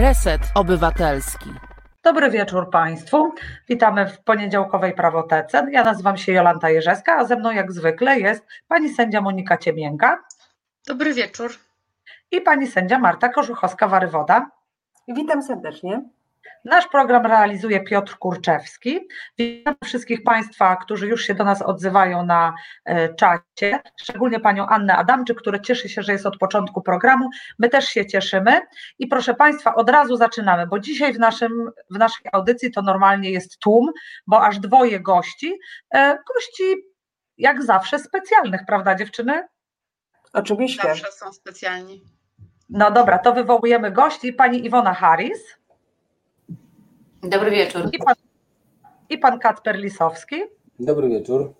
Reset Obywatelski. Dobry wieczór Państwu. Witamy w poniedziałkowej prawotece. Ja nazywam się Jolanta Jerzeska, a ze mną jak zwykle jest pani sędzia Monika Ciemięga. Dobry wieczór. I pani sędzia Marta Korzuchowska-Warywoda. Witam serdecznie. Nasz program realizuje Piotr Kurczewski. Witam wszystkich Państwa, którzy już się do nas odzywają na e, czacie, szczególnie Panią Annę Adamczyk, która cieszy się, że jest od początku programu. My też się cieszymy i proszę Państwa, od razu zaczynamy, bo dzisiaj w, naszym, w naszej audycji to normalnie jest tłum, bo aż dwoje gości, e, gości jak zawsze specjalnych, prawda dziewczyny? Oczywiście. Zawsze są specjalni. No dobra, to wywołujemy gości. Pani Iwona Harris. Dobry wieczór. I pan, i pan Kacper Lisowski. Dobry wieczór.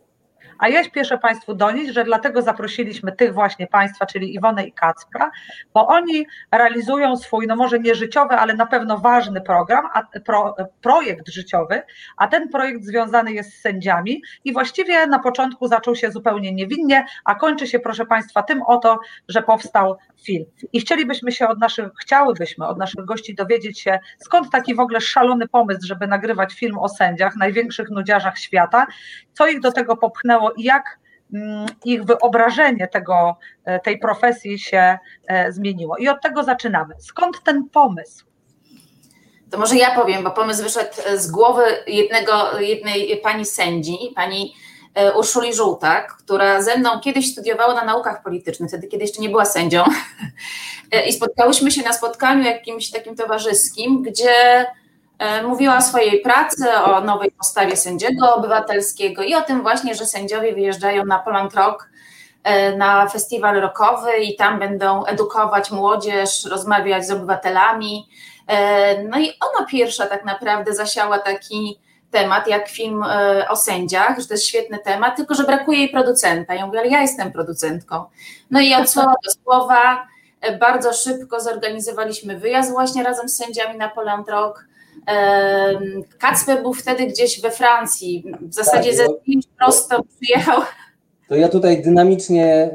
A ja śpieszę Państwu donieść, że dlatego zaprosiliśmy tych właśnie Państwa, czyli Iwonę i Kacpra, bo oni realizują swój, no może nie życiowy, ale na pewno ważny program, a, pro, projekt życiowy, a ten projekt związany jest z sędziami i właściwie na początku zaczął się zupełnie niewinnie, a kończy się, proszę Państwa, tym oto, że powstał film. I chcielibyśmy się od naszych, chciałybyśmy od naszych gości dowiedzieć się, skąd taki w ogóle szalony pomysł, żeby nagrywać film o sędziach, największych nudziarzach świata, co ich do tego popchnęło jak mm, ich wyobrażenie tego, e, tej profesji się e, zmieniło. I od tego zaczynamy. Skąd ten pomysł? To może ja powiem, bo pomysł wyszedł z głowy jednego, jednej pani sędzi, pani e, Urszuli Żółtak, która ze mną kiedyś studiowała na naukach politycznych, wtedy kiedy jeszcze nie była sędzią. I spotkałyśmy się na spotkaniu jakimś takim towarzyskim, gdzie mówiła o swojej pracy, o nowej postawie sędziego obywatelskiego i o tym właśnie, że sędziowie wyjeżdżają na Poland Rock, na festiwal rockowy i tam będą edukować młodzież, rozmawiać z obywatelami. No i ona pierwsza tak naprawdę zasiała taki temat jak film o sędziach, że to jest świetny temat, tylko że brakuje jej producenta. Ja mówię, ale ja jestem producentką. No i od słowa do słowa bardzo szybko zorganizowaliśmy wyjazd właśnie razem z sędziami na Poland Rock. Kacper był wtedy gdzieś we Francji, w zasadzie tak, ze zdjęć prosto przyjechał. To ja tutaj dynamicznie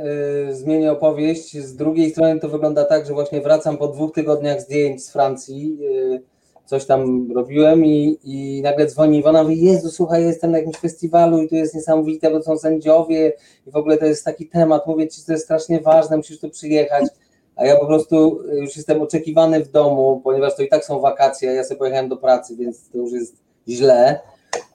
y, zmienię opowieść. Z drugiej strony to wygląda tak, że właśnie wracam po dwóch tygodniach zdjęć z Francji. Y, coś tam robiłem i, i nagle dzwoni Iwona mówi, Jezu, słuchaj, jestem na jakimś festiwalu i tu jest niesamowite, bo to są sędziowie i w ogóle to jest taki temat, mówię Ci, to jest strasznie ważne, musisz tu przyjechać a ja po prostu już jestem oczekiwany w domu, ponieważ to i tak są wakacje, ja sobie pojechałem do pracy, więc to już jest źle.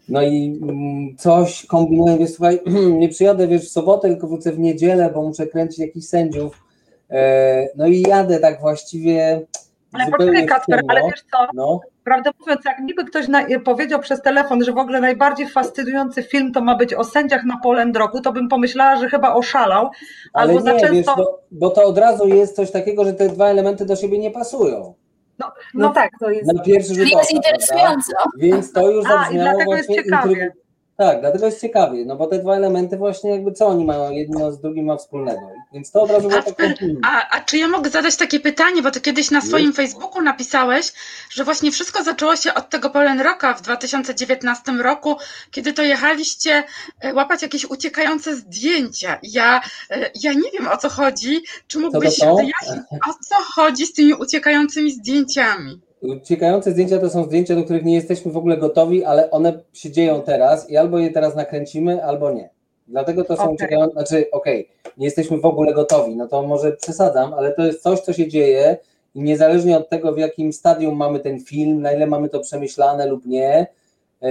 No i mm, coś kombinuję, wiesz, słuchaj, nie przyjadę, wiesz, w sobotę, tylko wrócę w niedzielę, bo muszę kręcić jakichś sędziów. E, no i jadę tak właściwie ale poczekaj Kacper, ale wiesz co, no. prawdę mówiąc, jak niby ktoś na, powiedział przez telefon, że w ogóle najbardziej fascynujący film to ma być o sędziach na Polendroku, to bym pomyślała, że chyba oszalał. Ale albo nie, za często... wiesz, bo, bo to od razu jest coś takiego, że te dwa elementy do siebie nie pasują. No, no, no tak, to jest. Na pierwszy rzut jest interesujące. Więc to już zabrzmiało A, właśnie jest ciekawie. Tak, dlatego jest ciekawie, no bo te dwa elementy właśnie jakby co oni mają jedno z drugim ma wspólnego. Więc to od razu a, tak a, a czy ja mogę zadać takie pytanie, bo ty kiedyś na swoim Facebooku napisałeś, że właśnie wszystko zaczęło się od tego Polen Rocka w 2019 roku, kiedy to jechaliście e, łapać jakieś uciekające zdjęcia. Ja, e, ja nie wiem o co chodzi. Czy mógłbyś wyjaśnić, o co chodzi z tymi uciekającymi zdjęciami? Uciekające zdjęcia to są zdjęcia, do których nie jesteśmy w ogóle gotowi, ale one się dzieją teraz i albo je teraz nakręcimy, albo nie. Dlatego to są okay. uciekające, znaczy okej, okay, nie jesteśmy w ogóle gotowi, no to może przesadzam, ale to jest coś, co się dzieje i niezależnie od tego, w jakim stadium mamy ten film, na ile mamy to przemyślane lub nie, yy,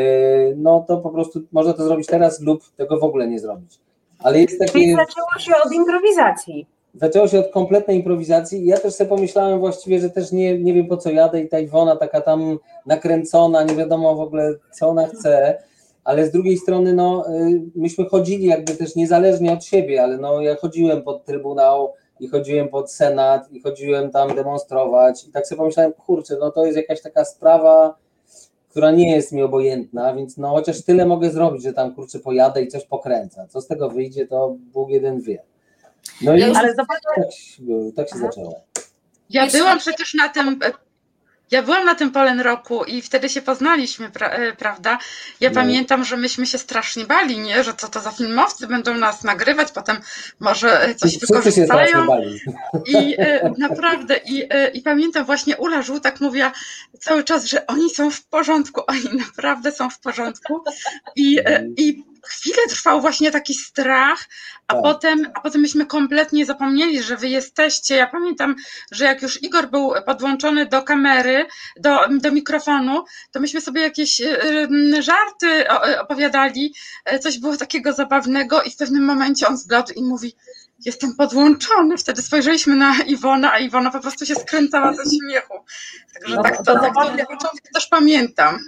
no to po prostu można to zrobić teraz lub tego w ogóle nie zrobić. Ale jest takie... Czyli zaczęło się od improwizacji zaczęło się od kompletnej improwizacji i ja też sobie pomyślałem właściwie, że też nie, nie wiem po co jadę i ta Iwona taka tam nakręcona, nie wiadomo w ogóle co ona chce, ale z drugiej strony no y, myśmy chodzili jakby też niezależnie od siebie, ale no ja chodziłem pod Trybunał i chodziłem pod Senat i chodziłem tam demonstrować i tak sobie pomyślałem, kurczę, no to jest jakaś taka sprawa, która nie jest mi obojętna, więc no chociaż tyle mogę zrobić, że tam kurczę pojadę i coś pokręcę. Co z tego wyjdzie, to Bóg jeden wie. No i ale zobaczcie. Tak, tak się zaczęło. Ja byłam przecież na tym. Ja byłam na tym Polen Roku i wtedy się poznaliśmy, pra, e, prawda? Ja No. pamiętam, że myśmy się strasznie bali, nie? Że co to za filmowcy będą nas nagrywać, potem może e, coś strasznie wykorzystają. I e, naprawdę, i, e, i pamiętam właśnie Ula Żółtak mówiła cały czas, że oni są w porządku, oni naprawdę są w porządku. I, e, i chwilę trwał właśnie taki strach, a Tak. potem, a potem myśmy kompletnie zapomnieli, że wy jesteście. Ja pamiętam, że jak już Igor był podłączony do kamery, do, do mikrofonu, to myśmy sobie jakieś e, e, żarty e, opowiadali, e, coś było takiego zabawnego i w pewnym momencie on zgadł i mówi jestem podłączony. Wtedy spojrzeliśmy na Iwonę, a Iwona po prostu się skręcała ze śmiechu. Także No tak, to to, tak, to początki też pamiętam.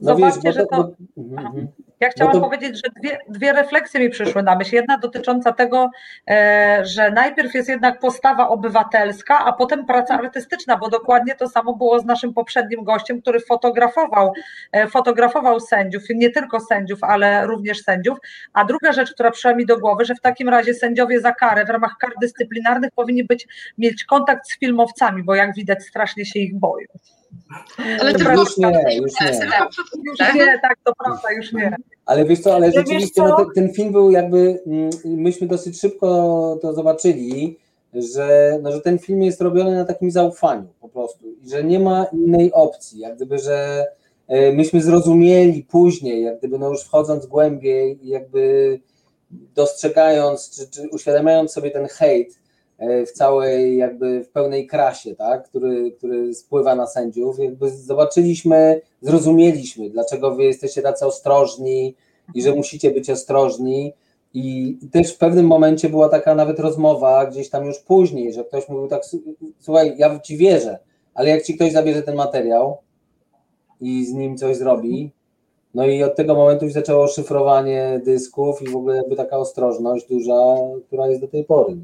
No Zobaczcie, że to... mhm. Ja chciałam to- powiedzieć, że dwie, dwie refleksje mi przyszły na myśl. Jedna dotycząca tego, e, że najpierw jest jednak postawa obywatelska, a potem praca artystyczna, bo dokładnie to samo było z naszym poprzednim gościem, który fotografował, e, fotografował sędziów, nie tylko sędziów, ale również sędziów. A druga rzecz, która przyszła mi do głowy, że w takim razie sędziowie za karę w ramach kar dyscyplinarnych powinni być, mieć kontakt z filmowcami, bo jak widać strasznie się ich boją. Ale To tylko, Już nie, już nie. Już nie, tak, to prawda, już nie. Ale wiesz co, ale wiesz rzeczywiście co? No, ten, ten film był jakby, mm, myśmy dosyć szybko to zobaczyli, że, no, że ten film jest robiony na takim zaufaniu po prostu i że nie ma innej opcji, jak gdyby, że e, myśmy zrozumieli później, jak gdyby no już wchodząc głębiej i jakby dostrzegając, czy, czy uświadamiając sobie ten hejt w całej jakby w pełnej krasie, tak, który, który spływa na sędziów, jakby zobaczyliśmy, zrozumieliśmy, dlaczego wy jesteście tacy ostrożni i że musicie być ostrożni. I też w pewnym momencie była taka nawet rozmowa gdzieś tam już później, że ktoś mówił tak, słuchaj, ja ci wierzę, ale jak ci ktoś zabierze ten materiał i z nim coś zrobi, no i od tego momentu już zaczęło szyfrowanie dysków i w ogóle jakby taka ostrożność duża, która jest do tej pory.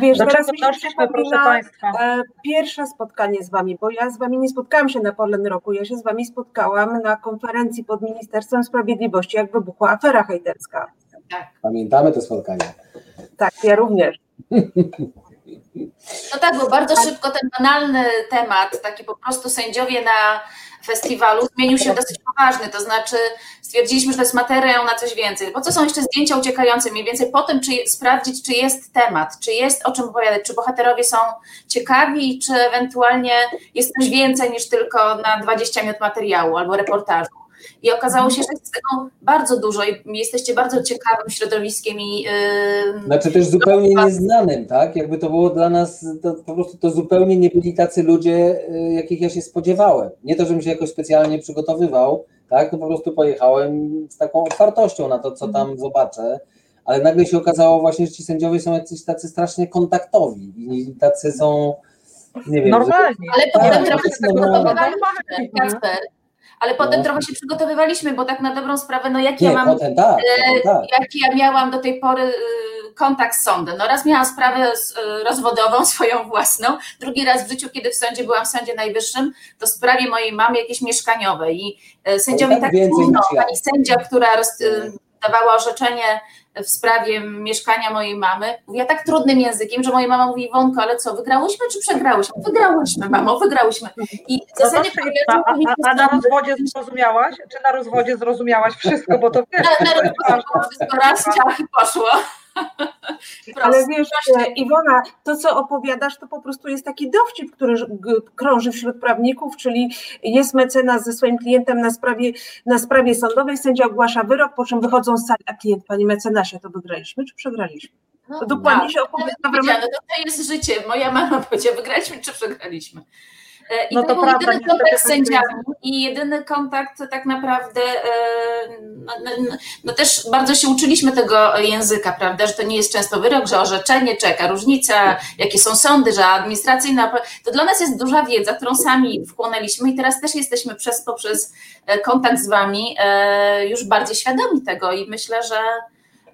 Wiesz, Do teraz czego mi się doszliśmy, proszę przypomina Państwa? e, pierwsze spotkanie z Wami, bo ja z Wami nie spotkałam się na Polen Roku, ja się z Wami spotkałam na konferencji pod Ministerstwem Sprawiedliwości, jak wybuchła afera hejterska. Tak. Pamiętamy to spotkanie. Tak, ja również. No tak, bo bardzo szybko ten banalny temat, taki po prostu sędziowie na festiwalu zmienił się dosyć poważny, to znaczy stwierdziliśmy, że to jest materiał na coś więcej. Po co są jeszcze zdjęcia uciekające? Mniej więcej po tym, czy sprawdzić, czy jest temat, czy jest o czym opowiadać, czy bohaterowie są ciekawi, czy ewentualnie jest coś więcej niż tylko na 20 minut materiału albo reportażu. I okazało się, że jest tego bardzo dużo i jesteście bardzo ciekawym środowiskiem i yy, Znaczy też zupełnie nieznanym, tak? Jakby to było dla nas, to, po prostu to zupełnie nie byli tacy ludzie, y, jakich ja się spodziewałem. Nie to, żebym się jakoś specjalnie przygotowywał, tak? To po prostu pojechałem z taką otwartością na to, co tam zobaczę, ale nagle się okazało właśnie, że ci sędziowie są jacyś tacy strasznie kontaktowi i tacy są, nie wiem, że- Normalnie. Ale potem Tak, trochę jest się normalne. przygotowywaliśmy, Kacper. Ale potem No. trochę się przygotowywaliśmy, bo tak na dobrą sprawę, no jaki nie, ja mam, potem tak, potem tak. jaki ja miałam do tej pory y, kontakt z sądem. No raz miałam sprawę y, rozwodową, swoją własną, drugi raz w życiu, kiedy w sądzie byłam w Sądzie Najwyższym, to w sprawie mojej mamy jakieś mieszkaniowe i sędziowie tak tak pani sędzia, która roz, dawała orzeczenie w sprawie mieszkania mojej mamy, mówiła tak trudnym językiem, że moja mama mówi, Wonko, ale co, wygrałyśmy czy przegrałyśmy? Wygrałyśmy, mamo, wygrałyśmy. I w No zasadzie dobrze, a, a, a na rozwodzie zrozumiałaś? Czy na rozwodzie zrozumiałaś wszystko? Bo to wiesz, na, na rozwodzie wszystko raz, ciach i poszło. Ale wiesz, e, Iwona, to co opowiadasz, to po prostu jest taki dowcip, który krąży wśród prawników, czyli jest mecenas ze swoim klientem na sprawie, na sprawie sądowej, sędzia ogłasza wyrok, po czym wychodzą z sali, a klient, panie mecenasie, to wygraliśmy czy przegraliśmy? No, To dokładnie tak. się opowiada w Powiedziano, ramach... to, to jest życie. Moja mama powiedziała, wygraliśmy czy przegraliśmy. E, I No to, to był prawda, jedyny kontakt z tak jest. sędziami i jedyny kontakt tak naprawdę, e, no, no, no, no też bardzo się uczyliśmy tego języka, prawda, że to nie jest często wyrok, że orzeczenie, czy jaka różnica, jakie są sądy, że administracyjna, to dla nas jest duża wiedza, którą sami wchłonęliśmy i teraz też jesteśmy przez, poprzez e, kontakt z wami już bardziej świadomi tego i myślę, że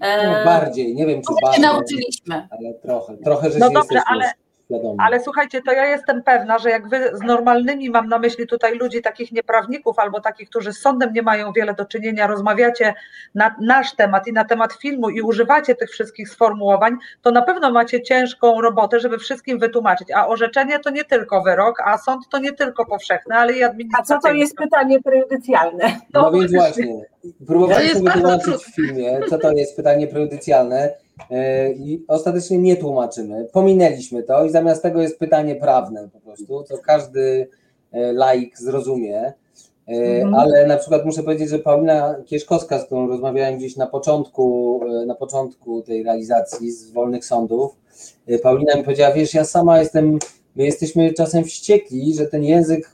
No, bardziej, nie wiem czy trochę się bardziej, nauczyliśmy. ale trochę, trochę, że No się dobrze, jesteśmy ale- wiadomo. Ale słuchajcie, to ja jestem pewna, że jak wy z normalnymi, mam na myśli tutaj ludzi takich nieprawników albo takich, którzy z sądem nie mają wiele do czynienia, rozmawiacie na nasz temat i na temat filmu i używacie tych wszystkich sformułowań, to na pewno macie ciężką robotę, żeby wszystkim wytłumaczyć. A orzeczenie to nie tylko wyrok, a sąd to nie tylko powszechne, ale i A administracyjne. co to jest pytanie prejudycjalne? No To więc właśnie. bardzo wytłumaczyć w filmie, co to jest pytanie prejudycjalne i ostatecznie nie tłumaczymy. Pominęliśmy to i zamiast tego jest pytanie prawne po prostu, co każdy e, laik zrozumie. E, Mhm. Ale na przykład muszę powiedzieć, że Paulina Kieszkowska, z którą rozmawiałem gdzieś na początku, e, na początku tej realizacji z wolnych sądów, e, Paulina mi powiedziała, wiesz, ja sama jestem, my jesteśmy czasem wściekli, że ten język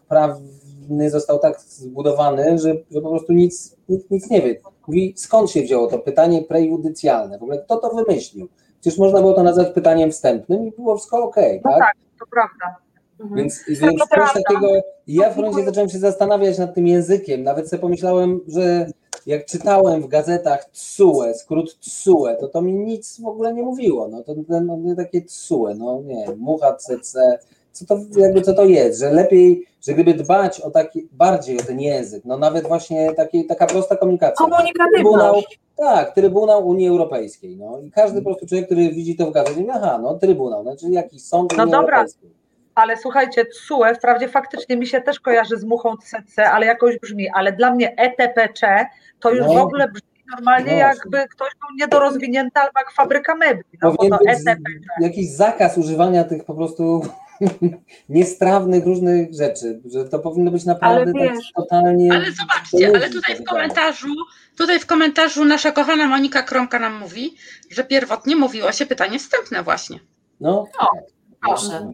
prawny został tak zbudowany, że, że po prostu nic, nikt nic nie wie. Mówi, skąd się wzięło to pytanie prejudycjalne? W ogóle kto to wymyślił? Przecież można było to nazwać pytaniem wstępnym i było wszystko okej, No tak? tak, to prawda. Mhm. Więc, więc to coś takiego. Ja w momencie zacząłem się zastanawiać nad tym językiem. Nawet sobie pomyślałem, że jak czytałem w gazetach TSUE, skrót TSUE, to to mi nic w ogóle nie mówiło. No to ten, no, nie takie TSUE, no nie, mucha CC. Co to, jakby co to jest, że lepiej, że gdyby dbać o taki, bardziej o ten język, no nawet właśnie taki, taka prosta komunikacja. Komunikatywność. tak, Trybunał Unii Europejskiej. No. I każdy po prostu człowiek, który widzi to w gazecie, aha, no Trybunał, znaczy jakiś sąd No Unii dobra. Europejskiej. Ale słuchajcie, TSUE wprawdzie faktycznie mi się też kojarzy z muchą CC, ale jakoś brzmi, ale dla mnie ETPC to już No. w ogóle brzmi normalnie Właśnie. jakby ktoś był niedorozwinięty albo jak fabryka mebli, no bo to ETPC. jakiś zakaz używania tych po prostu niestrawnych różnych rzeczy, że to powinno być naprawdę Ale tak wiesz- totalnie... Ale zobaczcie, ale tutaj w komentarzu, tutaj w komentarzu nasza kochana Monika Kromka nam mówi, że pierwotnie mówiło się pytanie wstępne właśnie. No, O, tak, proszę.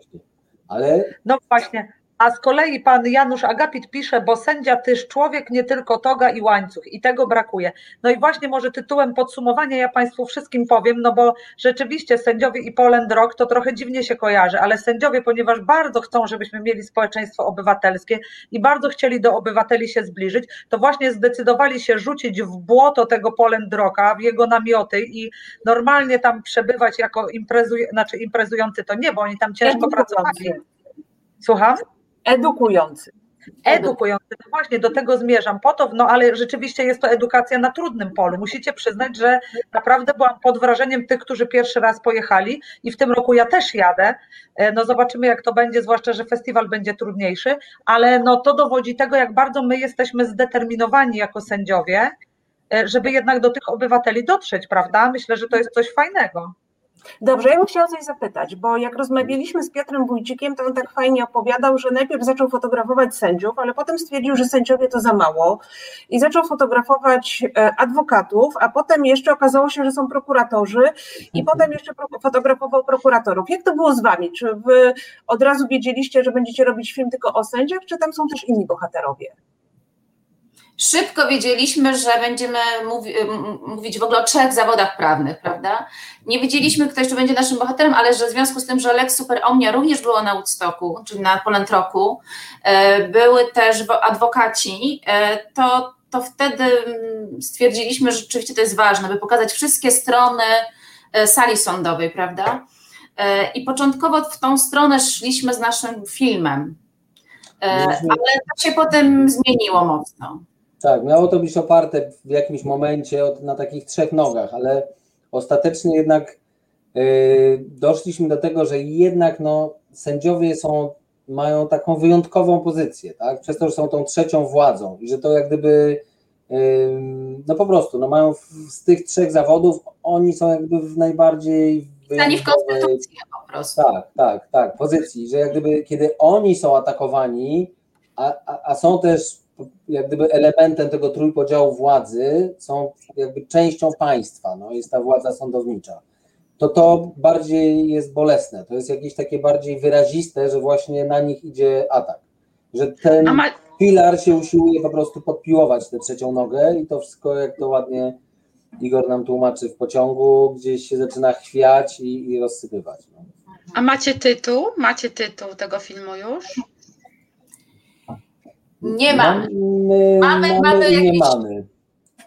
Ale No właśnie. A z kolei pan Janusz Agapit pisze, bo sędzia tyż człowiek, nie tylko toga i łańcuch i tego brakuje. No i właśnie może tytułem podsumowania ja Państwu wszystkim powiem, no bo rzeczywiście sędziowie i Poland Rock to trochę dziwnie się kojarzy, ale sędziowie, ponieważ bardzo chcą, żebyśmy mieli społeczeństwo obywatelskie i bardzo chcieli do obywateli się zbliżyć, to właśnie zdecydowali się rzucić w błoto tego Poland Rocka, w jego namioty i normalnie tam przebywać jako imprezuj, znaczy imprezujący to nie, bo oni tam ciężko pracowali. Edukujący. Słucham? Edukujący. edukujący. No właśnie do tego zmierzam. Po to, no ale rzeczywiście jest to edukacja na trudnym polu. Musicie przyznać, że naprawdę byłam pod wrażeniem tych, którzy pierwszy raz pojechali i w tym roku ja też jadę. E, No zobaczymy, jak to będzie, zwłaszcza, że festiwal będzie trudniejszy, ale no to dowodzi tego, jak bardzo my jesteśmy zdeterminowani jako sędziowie, e, żeby jednak do tych obywateli dotrzeć, prawda? Myślę, że to jest coś fajnego. Dobrze, ja bym chciała coś zapytać, bo jak rozmawialiśmy z Piotrem Wójcikiem, to on tak fajnie opowiadał, że najpierw zaczął fotografować sędziów, ale potem stwierdził, że sędziowie to za mało i zaczął fotografować e, adwokatów, a potem jeszcze okazało się, że są prokuratorzy i potem jeszcze fotografował prokuratorów. Jak to było z wami? Czy wy od razu wiedzieliście, że będziecie robić film tylko o sędziach, czy tam są też inni bohaterowie? Szybko wiedzieliśmy, że będziemy mówi, mówić w ogóle o trzech zawodach prawnych, prawda? Nie wiedzieliśmy, kto jeszcze będzie naszym bohaterem, ale że w związku z tym, że Lex Super Omnia również było na Woodstocku, czyli na Poland Rocku, e, były też wo- adwokaci, e, to, to wtedy mm, stwierdziliśmy, że rzeczywiście to jest ważne, by pokazać wszystkie strony e, sali sądowej, prawda? I początkowo w tą stronę szliśmy z naszym filmem, ale to się potem zmieniło mocno. Tak, miało to być oparte w jakimś momencie od, na takich trzech nogach, ale ostatecznie jednak yy, doszliśmy do tego, że jednak no, sędziowie są, mają taką wyjątkową pozycję, tak? Przez to, że są tą trzecią władzą i że to jak gdyby yy, no po prostu, no mają w, z tych trzech zawodów, oni są jakby w najbardziej Stanie w konstytucji po prostu. tak, tak, tak, pozycji, że jak gdyby kiedy oni są atakowani, a, a, a są też jak gdyby elementem tego trójpodziału władzy, są jakby częścią państwa, no jest ta władza sądownicza, to to bardziej jest bolesne, to jest jakieś takie bardziej wyraziste, że właśnie na nich idzie atak, że ten filar się usiłuje po prostu podpiłować tę trzecią nogę i to wszystko, jak to ładnie Igor nam tłumaczy w pociągu, gdzieś się zaczyna chwiać i, i rozsypywać. No. a macie tytuł? Macie tytuł tego filmu już? Nie mamy. Mamy, Mamy- mamy, i nie jakieś- mamy.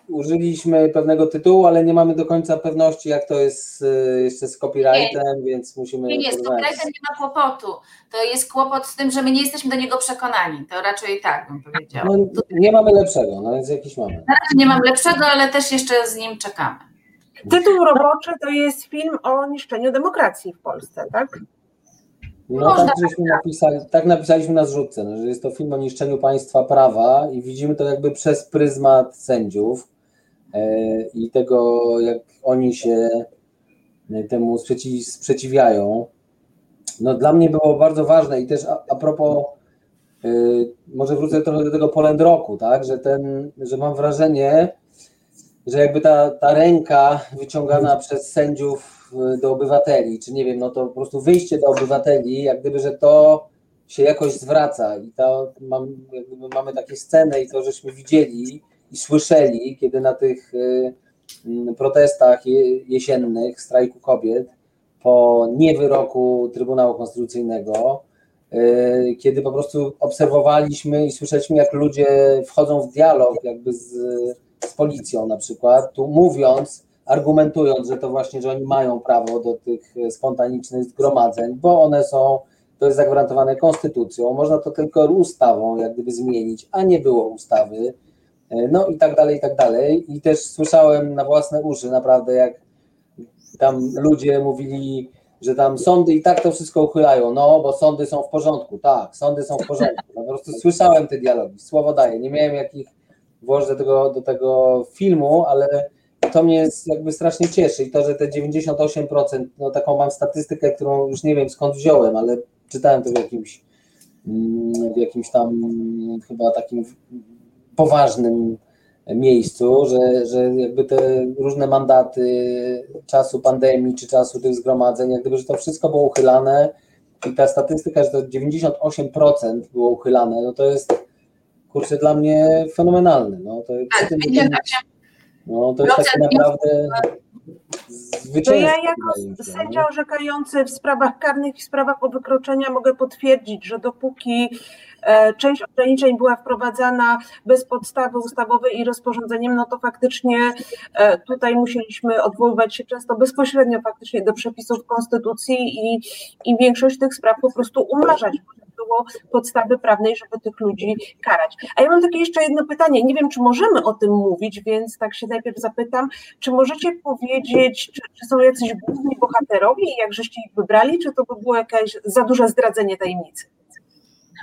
użyliśmy pewnego tytułu, ale nie mamy do końca pewności, jak to jest e, jeszcze z copyrightem, więc musimy. Nie, nie, z copyrightem nie ma kłopotu. To jest kłopot z tym, że my nie jesteśmy do niego przekonani. To raczej tak bym powiedziała. No, nie mamy lepszego, no więc jakiś mamy. Na razie nie mam lepszego, ale też jeszcze z nim czekamy. Tytuł roboczy to jest film o niszczeniu demokracji w Polsce, tak? No Można tak żeśmy napisali, tak napisaliśmy na zrzutce, no, że jest to film o niszczeniu państwa prawa i widzimy to jakby przez pryzmat sędziów e, i tego, jak oni się e, temu sprzeciw, sprzeciwiają. No dla mnie było bardzo ważne i też a, a propos, e, może wrócę trochę do tego Poland Roku, tak, że ten, że mam wrażenie, że jakby ta, ta ręka wyciągana przez sędziów do obywateli, czy nie wiem, no to po prostu wyjście do obywateli, jak gdyby, że to się jakoś zwraca. I to mam, gdyby mamy takie sceny i to żeśmy widzieli i słyszeli, kiedy na tych y, mm, protestach je, jesiennych, strajku kobiet, po niewyroku Trybunału Konstytucyjnego, y, kiedy po prostu obserwowaliśmy i słyszeliśmy, jak ludzie wchodzą w dialog jakby z, z policją na przykład, tu mówiąc, argumentując, że to właśnie, że oni mają prawo do tych spontanicznych zgromadzeń, bo one są, to jest zagwarantowane konstytucją, można to tylko ustawą jak gdyby zmienić, a nie było ustawy, no i tak dalej, i tak dalej. I też słyszałem na własne uszy naprawdę, jak tam ludzie mówili, że tam sądy i tak to wszystko uchylają, no bo sądy są w porządku, tak, sądy są w porządku. No, po prostu słyszałem te dialogi, słowo daję, nie miałem jakich włożyć do tego, do tego filmu, ale to mnie jest jakby strasznie cieszy i to, że te 98%, no taką mam statystykę, którą już nie wiem skąd wziąłem, ale czytałem to w jakimś, mm, w jakimś tam chyba takim poważnym miejscu, że, że jakby te różne mandaty czasu pandemii czy czasu tych zgromadzeń, jak gdyby, że to wszystko było uchylane i ta statystyka, że to 98% było uchylane, no to jest kurczę dla mnie fenomenalne. No, to, Tak, przy tym, 58 no, to jest takie naprawdę To zwycięstwo. ja jako sędzia orzekający w sprawach karnych i w sprawach o wykroczenia mogę potwierdzić, że dopóki część ograniczeń była wprowadzana bez podstawy ustawowej i rozporządzeniem, no to faktycznie e, tutaj musieliśmy odwoływać się często bezpośrednio faktycznie do przepisów konstytucji i, i większość tych spraw po prostu nie było podstawy prawnej, żeby tych ludzi karać. A ja mam takie jeszcze jedno pytanie, nie wiem czy możemy o tym mówić, więc tak się najpierw zapytam, czy możecie powiedzieć, czy, czy są jacyś główni bohaterowie jak żeście ich wybrali, czy to by było jakieś za duże zdradzenie tajemnicy?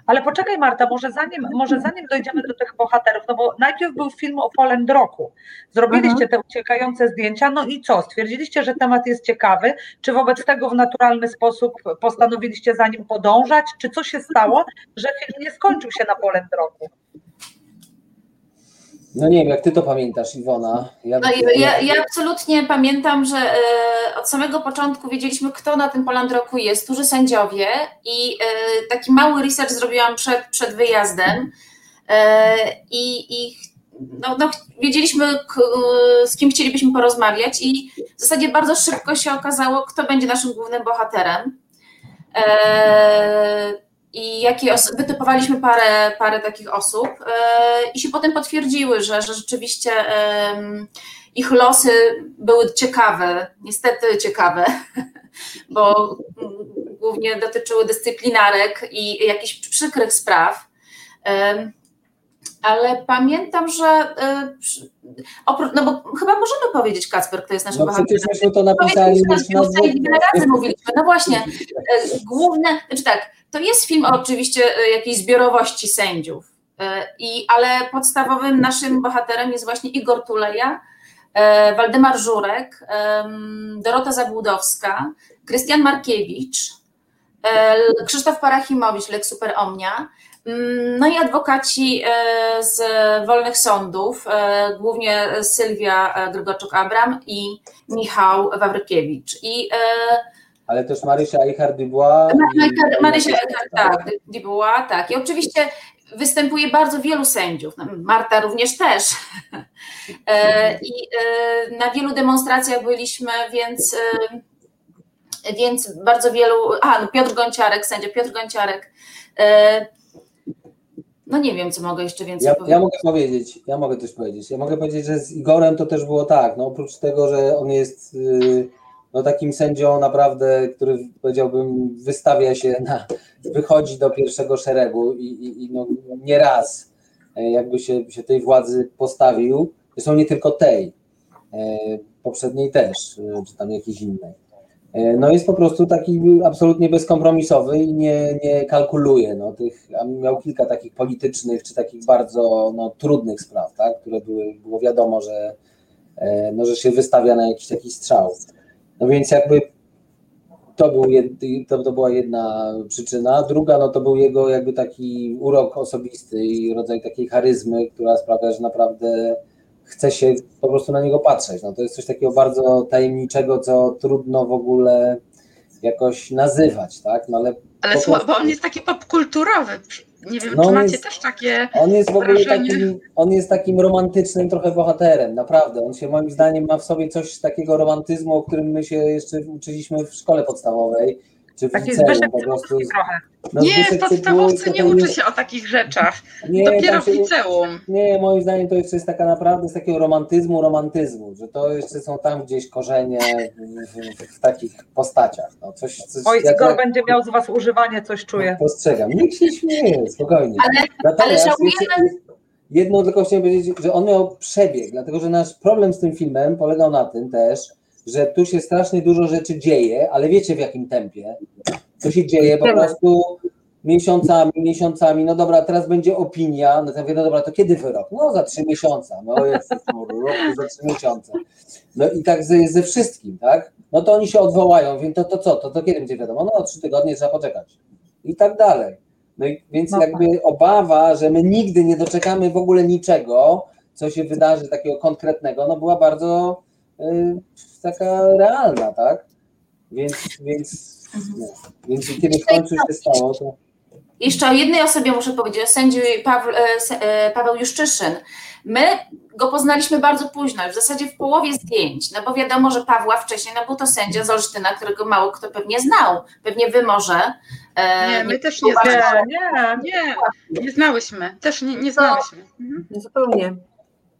Ale poczekaj Marta, może zanim, może zanim dojdziemy do tych bohaterów, no bo najpierw był film o Poland Roku. Zrobiliście te uciekające zdjęcia, no i co? Stwierdziliście, że temat jest ciekawy. Czy wobec tego w naturalny sposób postanowiliście za nim podążać? Czy co się stało, że film nie skończył się na Poland Roku? No nie wiem, jak ty to pamiętasz, Iwona. Ja, No, ja, ja absolutnie pamiętam, że e, od samego początku wiedzieliśmy, kto na tym Poland Roku jest, którzy sędziowie i e, taki mały research zrobiłam przed, przed wyjazdem e, i, no, no, wiedzieliśmy, k, z kim chcielibyśmy porozmawiać i w zasadzie bardzo szybko się okazało, kto będzie naszym głównym bohaterem. I jakie wytypowaliśmy parę, parę takich osób e, i się potem potwierdziły, że, że rzeczywiście ich losy były ciekawe, niestety ciekawe, bo głównie dotyczyły dyscyplinarek i jakichś przykrych spraw. Ale pamiętam, że e, no bo chyba możemy powiedzieć, Kacper, kto jest naszym no bohaterem. przecież myśmy to napisali już na wiele razy mówiliśmy. No właśnie, e, główne, znaczy tak, to jest film oczywiście e, jakiejś zbiorowości sędziów, e, i, ale podstawowym naszym bohaterem jest właśnie Igor Tuleja, Waldemar Żurek, Dorota Zabłudowska, Krystian Markiewicz, Krzysztof Parachimowicz, Lex Super Omnia, no i adwokaci e, z wolnych sądów, e, głównie Sylwia e, Grygoczuk-Abram i Michał Wawrykiewicz. I Ale też Marysia Eichard-Dubois. Marysia- Eckert, tak, tak. I oczywiście występuje bardzo wielu sędziów. No, Marta również też. I na wielu demonstracjach byliśmy, więc, więc bardzo wielu. A, no Piotr Gonciarek, sędzia Piotr Gonciarek. No nie wiem, co mogę jeszcze więcej Ja, powiedzieć. ja mogę powiedzieć, ja mogę coś powiedzieć. Ja mogę powiedzieć, że z Igorem to też było tak, no oprócz tego, że on jest y, no takim sędzią naprawdę, który powiedziałbym wystawia się na, wychodzi do pierwszego szeregu i, i, i no, nie raz e, jakby się, się tej władzy postawił, zresztą nie tylko tej, e, poprzedniej też, e, czy tam jakiejś innej. E, No jest po prostu taki absolutnie bezkompromisowy i nie, nie kalkuluje. No, tych, miał kilka takich politycznych czy takich bardzo no, trudnych spraw, tak, które były, było wiadomo, że, e, no, że się wystawia na jakiś taki strzał. No więc jakby to, był jed, to, to była jedna przyczyna. Druga, no to był jego jakby taki urok osobisty i rodzaj takiej charyzmy, która sprawia, że naprawdę chce się po prostu na niego patrzeć. No to jest coś takiego bardzo tajemniczego, co trudno w ogóle jakoś nazywać, tak? No ale Ale prostu- on jest taki popkulturowy. Nie wiem, No czy macie jest- też takie. On jest w ogóle wrażenie. takim, on jest takim romantycznym trochę bohaterem, naprawdę. On się moim zdaniem ma w sobie coś takiego romantyzmu, o którym my się jeszcze uczyliśmy w szkole podstawowej, czy w Taki liceum Zbyszek po prostu. Cybulski trochę. No, nie, Zbyszek w podstawówce nie uczy jest- się o takich rzeczach. nie, Dopiero w liceum. Nie, moim zdaniem to jeszcze jest taka naprawdę z takiego romantyzmu, romantyzmu, że to jeszcze są tam gdzieś korzenie w, w, w takich postaciach. No, coś, coś, Oj, jak- Igor jak- będzie miał z was używanie, coś czuję. Postrzegam. Nikt się śmieje, spokojnie. Ale- Natomiast ale żałujemy- jeszcze jedno tylko chciałem powiedzieć, że on miał przebieg, dlatego że nasz problem z tym filmem polegał na tym też, że tu się strasznie dużo rzeczy dzieje, ale wiecie w jakim tempie. To się dzieje po prostu miesiącami, miesiącami. No dobra, teraz będzie opinia. No to mówię, no dobra, to kiedy wyrok? No za trzy miesiące. No jest rok za trzy miesiące. No i tak ze, ze wszystkim, tak? No to oni się odwołają, więc to, to co? To, to kiedy będzie wiadomo? No trzy tygodnie trzeba poczekać. I tak dalej. No i więc No jakby obawa, że my nigdy nie doczekamy w ogóle niczego, co się wydarzy takiego konkretnego, no była bardzo taka realna, tak? Więc, więc, no, więc kiedy w końcu się stało, to Jeszcze o jednej osobie muszę powiedzieć, o sędziu Paweł, e, e, Paweł Juszczyszyn. My go poznaliśmy bardzo późno, w zasadzie w połowie zdjęć, no bo wiadomo, że Pawła wcześniej, no był to sędzia z Olsztyna, którego mało kto pewnie znał, pewnie wy może. e, Nie, my też nie Nie, znałyśmy. nie. Nie, nie znałyśmy. Też nie, nie znałyśmy. Mhm. Zupełnie.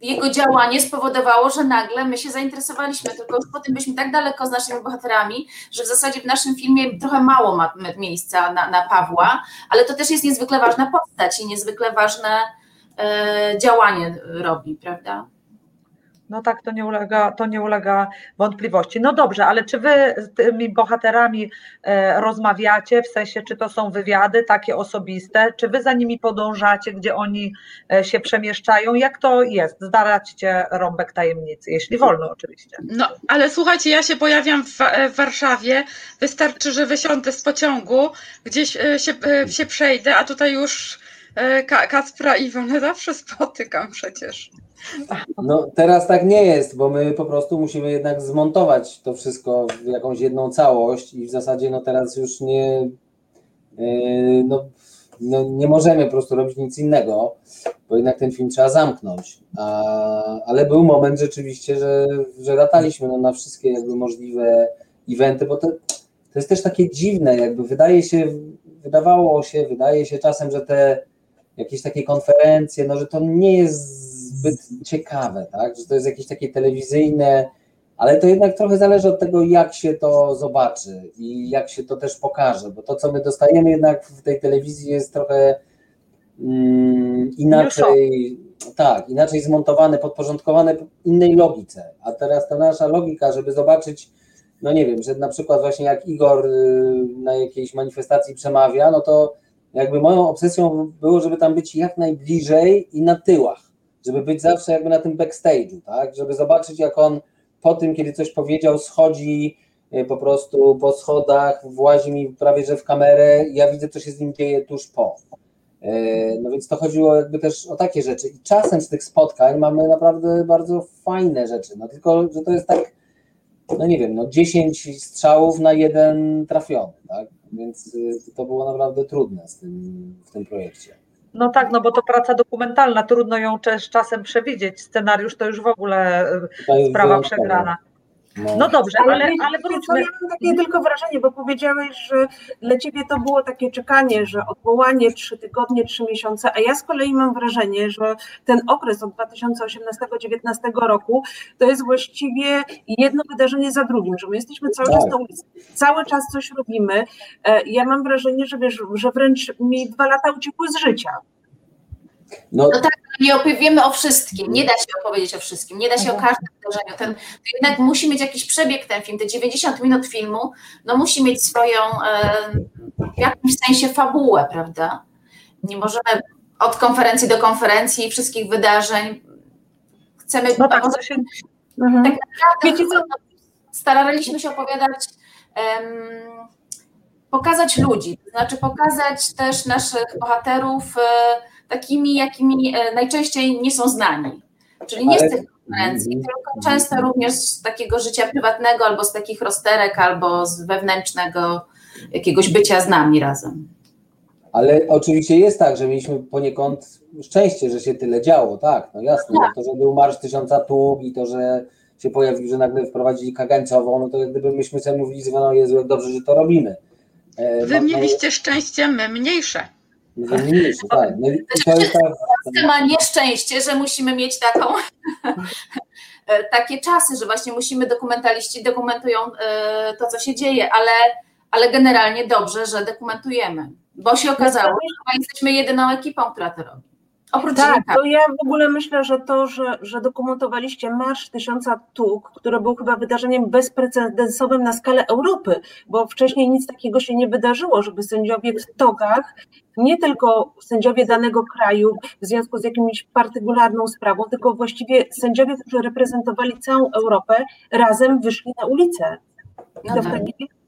Jego działanie spowodowało, że nagle my się zainteresowaliśmy, tylko już potem byliśmy tak daleko z naszymi bohaterami, że w zasadzie w naszym filmie trochę mało ma miejsca na, na Pawła, ale to też jest niezwykle ważna postać i niezwykle ważne e, działanie robi, prawda? No tak, to nie, ulega, to nie ulega wątpliwości. No dobrze, ale czy wy z tymi bohaterami e, rozmawiacie, w sensie czy to są wywiady takie osobiste, czy wy za nimi podążacie, gdzie oni e, się przemieszczają? Jak to jest? Zdaraćcie rąbek tajemnicy, jeśli wolno oczywiście. No, ale słuchajcie, ja się pojawiam w, Wa- w Warszawie. Wystarczy, że wysiądę z pociągu, gdzieś e, się, e, się przejdę, a tutaj już e, Ka- Kacpra i Iwonę zawsze spotykam przecież. No teraz tak nie jest, bo my po prostu musimy jednak zmontować to wszystko w jakąś jedną całość i w zasadzie no teraz już nie, yy, no, no nie możemy po prostu robić nic innego, bo jednak ten film trzeba zamknąć. A, ale był moment rzeczywiście, że, że lataliśmy no, na wszystkie jakby możliwe eventy, bo to, to jest też takie dziwne, jakby wydaje się, wydawało się, wydaje się czasem, że te jakieś takie konferencje, no że to nie jest zbyt ciekawe, tak? Że to jest jakieś takie telewizyjne, ale to jednak trochę zależy od tego, jak się to zobaczy i jak się to też pokaże, bo to, co my dostajemy jednak w tej telewizji jest trochę mm, inaczej, tak, inaczej zmontowane, podporządkowane innej logice, a teraz ta nasza logika, żeby zobaczyć, no nie wiem, że na przykład właśnie jak Igor y, na jakiejś manifestacji przemawia, no to jakby moją obsesją było, żeby tam być jak najbliżej i na tyłach, żeby być zawsze jakby na tym backstage'u, tak, żeby zobaczyć jak on po tym, kiedy coś powiedział, schodzi y, po prostu po schodach, włazi mi prawie że w kamerę ja widzę, co się z nim dzieje tuż po. Y, No więc to chodziło jakby też o takie rzeczy. I czasem z tych spotkań mamy naprawdę bardzo fajne rzeczy. No tylko, że to jest tak, no nie wiem, no 10 strzałów na jeden trafiony, tak? Więc y, to było naprawdę trudne z tym, w tym projekcie. No tak, no bo to praca dokumentalna, trudno ją też czasem przewidzieć. Scenariusz to już w ogóle Tutaj sprawa przegrana. No dobrze, ale, ale co, wróćmy. Ja mam takie tylko wrażenie, bo powiedziałeś, że dla ciebie to było takie czekanie, że odwołanie trzy tygodnie, trzy miesiące, a ja z kolei mam wrażenie, że ten okres od 2018-2019 roku to jest właściwie jedno wydarzenie za drugim, że my jesteśmy cały czas Tak. na ulicy, cały czas coś robimy. E, Ja mam wrażenie, że wiesz, że wręcz mi dwa lata uciekły z życia. No, No tak, nie opowiemy o wszystkim, nie da się opowiedzieć o wszystkim, nie da się o każdym wydarzeniu. Ten, to jednak musi mieć jakiś przebieg ten film, te 90 minut filmu, no musi mieć swoją e, w jakimś sensie fabułę, prawda? Nie możemy od konferencji do konferencji wszystkich wydarzeń. Chcemy No tak, to się, Mhm. Tak Wiecie co? staraliśmy się opowiadać, em, pokazać ludzi, to znaczy pokazać też naszych bohaterów e, takimi, jakimi e, najczęściej nie są znani. Czyli nie z tych konferencji, Mhm. tylko często również z takiego życia prywatnego, albo z takich rozterek, albo z wewnętrznego jakiegoś bycia z nami razem. Ale oczywiście jest tak, że mieliśmy poniekąd szczęście, że się tyle działo, tak, no jasne. No to, że był Marsz Tysiąca Tług i to, że się pojawił, że nagle wprowadzili kagańcową, no to jak gdyby myśmy sobie mówili, że no Jezu, jak dobrze, że to robimy. E, Wy no, mieliście szczęście, my mniejsze. No, no, mniejszy, tak. No, i to jest ta, ma nieszczęście, że musimy mieć taką takie czasy, że właśnie musimy dokumentaliści dokumentują e, to, co się dzieje, ale, ale generalnie dobrze, że dokumentujemy, bo się okazało, że chyba jesteśmy jedyną ekipą, która to robi. Oprócz Tak, to ja w ogóle myślę, że to, że, że dokumentowaliście Marsz Tysiąca Tuk, który był chyba wydarzeniem bezprecedensowym na skalę Europy, bo wcześniej nic takiego się nie wydarzyło, żeby sędziowie w togach, nie tylko sędziowie danego kraju w związku z jakimś partykularną sprawą, tylko właściwie sędziowie, którzy reprezentowali całą Europę, razem wyszli na ulicę. No To tak.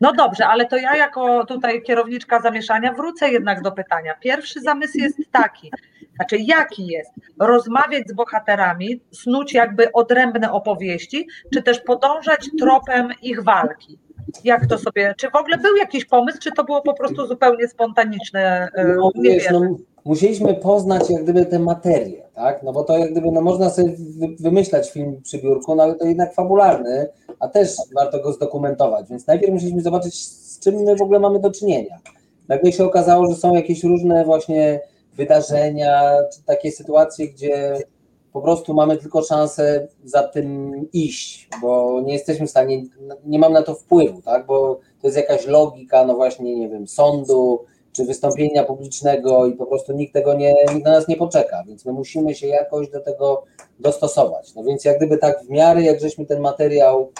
No dobrze, ale to ja jako tutaj kierowniczka zamieszania wrócę jednak do pytania. Pierwszy zamysł jest taki, znaczy jaki jest? Rozmawiać z bohaterami, snuć jakby odrębne opowieści, czy też podążać tropem ich walki? Jak to sobie, czy w ogóle był jakiś pomysł, czy to było po prostu zupełnie spontaniczne? e, no, nie wiesz, wiem. no, musieliśmy poznać jak gdyby tę materię, tak, no bo to jak gdyby, no można sobie wy- wymyślać film przy biurku, no ale to jednak fabularny, a też warto go zdokumentować, więc najpierw musieliśmy zobaczyć, z czym my w ogóle mamy do czynienia. Nagle się okazało, że są jakieś różne właśnie wydarzenia, czy takie sytuacje, gdzie po prostu mamy tylko szansę za tym iść, bo nie jesteśmy w stanie, nie mam na to wpływu, tak, bo to jest jakaś logika, no właśnie, nie wiem, sądu, czy wystąpienia publicznego i po prostu nikt tego nie, nikt na nas nie poczeka, więc my musimy się jakoś do tego dostosować. No więc jak gdyby tak w miarę, jak żeśmy ten materiał